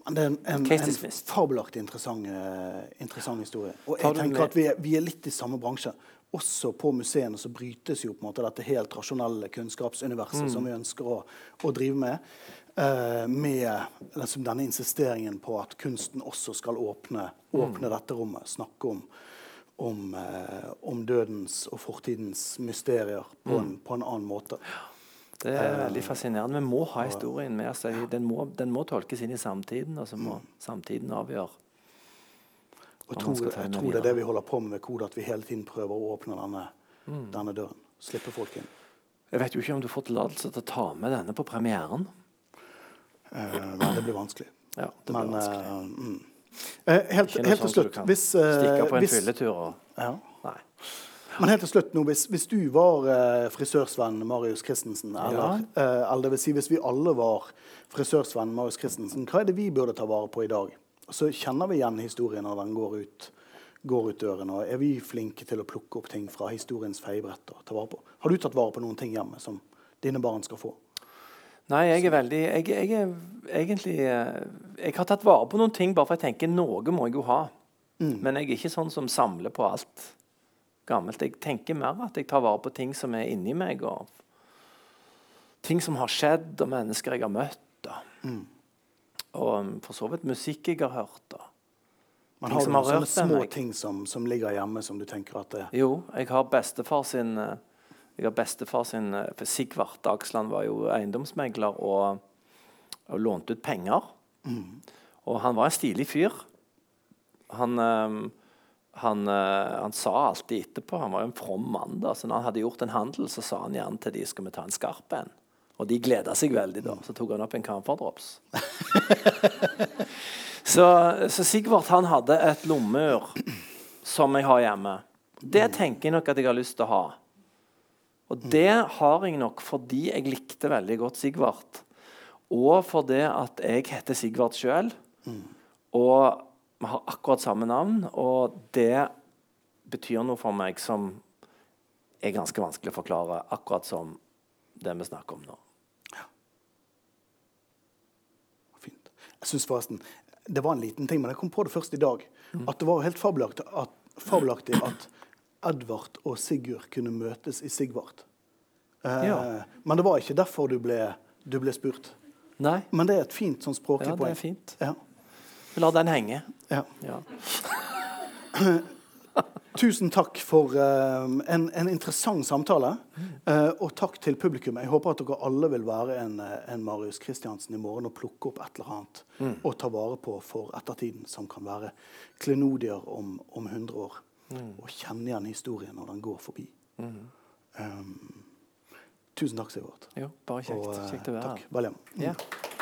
[SPEAKER 1] men det er en, en, en fabelaktig interessant, uh, interessant, historie. Og jeg tenker at vi er, vi er, litt i samme bransje. Også på museene så brytes jo på en måte dette helt rasjonelle kunnskapsuniverset mm. som vi ønsker å, å drive med. Uh, med liksom, denne insisteringen på at kunsten også skal åpne, åpne mm. dette rommet. Snakke om, om, uh, om, dødens og fortidens mysterier på, mm. en, på en annen måte.
[SPEAKER 2] Det er veldig fascinerende. Vi må ha historien med oss. Den må, den må tolkes inn i samtiden, og så må mm. samtiden avgjøre.
[SPEAKER 1] Og tror, jeg tror det er det vi holder på med med Kode, at vi hele tiden prøver å åpne denne, mm. denne døren. Slippe folk inn.
[SPEAKER 2] Jeg vet jo ikke om du får tillatelse til å ta med denne på premieren.
[SPEAKER 1] Eh, det blir vanskelig.
[SPEAKER 2] Ja, det blir
[SPEAKER 1] Men,
[SPEAKER 2] vanskelig.
[SPEAKER 1] Uh, mm. eh, helt, helt til slutt
[SPEAKER 2] hvis, uh, Stikke på en hvis, fylletur og
[SPEAKER 1] ja. Nei. Men helt til slutt nå, hvis, hvis du var eh, frisørsvenn Marius Christensen, eller, ja. eh, eller si hvis vi alle var frisørsvenn Marius Christensen, hva er det vi burde ta vare på i dag? Så kjenner vi igjen historien når den går ut, går ut døren. og Er vi flinke til å plukke opp ting fra historiens feiebrett og ta vare på? Har du tatt vare på noen ting hjemme som dine barn skal få?
[SPEAKER 2] Nei, jeg er veldig jeg, jeg, er egentlig eh, Jeg har tatt vare på noen ting bare for jeg tenker noe må jeg jo ha. Mm. Men jeg er ikke sånn som samler på alt gammelt. Jeg tenker mer at jeg tar vare på ting som er inni meg. og Ting som har skjedd, og mennesker jeg har møtt. Og, Mm. Og um, for så vidt musikk jeg har hørt. Man
[SPEAKER 1] Men har du noen sånne små meg. ting som, som, ligger hjemme, som du tenker at det
[SPEAKER 2] Jo, jeg har bestefar sin eh, jeg har bestefar sin for Sigvart Dagsland var jo eiendomsmegler og, og lånte ut penger. Mm. Og han var en stilig fyr. Han um, han, uh, han, sa alltid etterpå Han var jo en from mann. da, så Når han hadde gjort en handel, så sa han gjerne til de skal vi ta en skarp en. Og de gleda seg veldig da. Så tok han opp en Camphor så, så Sigvart han hadde et lommeur som jeg har hjemme. Det tenker jeg nok at jeg har lyst til å ha. Og det har jeg nok fordi jeg likte veldig godt Sigvart. Og fordi at jeg heter Sigvart sjøl. Og vi har akkurat samme navn, og det betyr noe for meg som er ganske vanskelig å forklare, akkurat som det vi snakker om nå. Ja.
[SPEAKER 1] Fint. Jeg synes forresten Det var en liten ting, men jeg kom på det først i dag. Mm. At det var helt fabelaktig at, fabelaktig at Edvard og Sigurd kunne møtes i Sigvart. Eh, ja. Men det var ikke derfor du ble, du ble spurt.
[SPEAKER 2] Nei.
[SPEAKER 1] Men det er et fint sånn språklig
[SPEAKER 2] poeng. Ja, det er fint.
[SPEAKER 1] Ja.
[SPEAKER 2] Lar den henge.
[SPEAKER 1] Ja. ja. Tusen takk for uh, en, en, interessant samtale. Uh, og takk til publikum. Jeg håper at dere alle vil være en, en Marius Kristiansen i morgen og plukke opp et eller annet mm. og ta vare på for ettertiden, som kan være klenodier om, om 100 år. Mm. Og kjenne igjen historien når den går forbi. Mm. Um, tusen takk, Sigurd.
[SPEAKER 2] Jo, bare kjekt. Og, uh, kjekt å være
[SPEAKER 1] her. Takk. Vel hjem.
[SPEAKER 2] Yeah.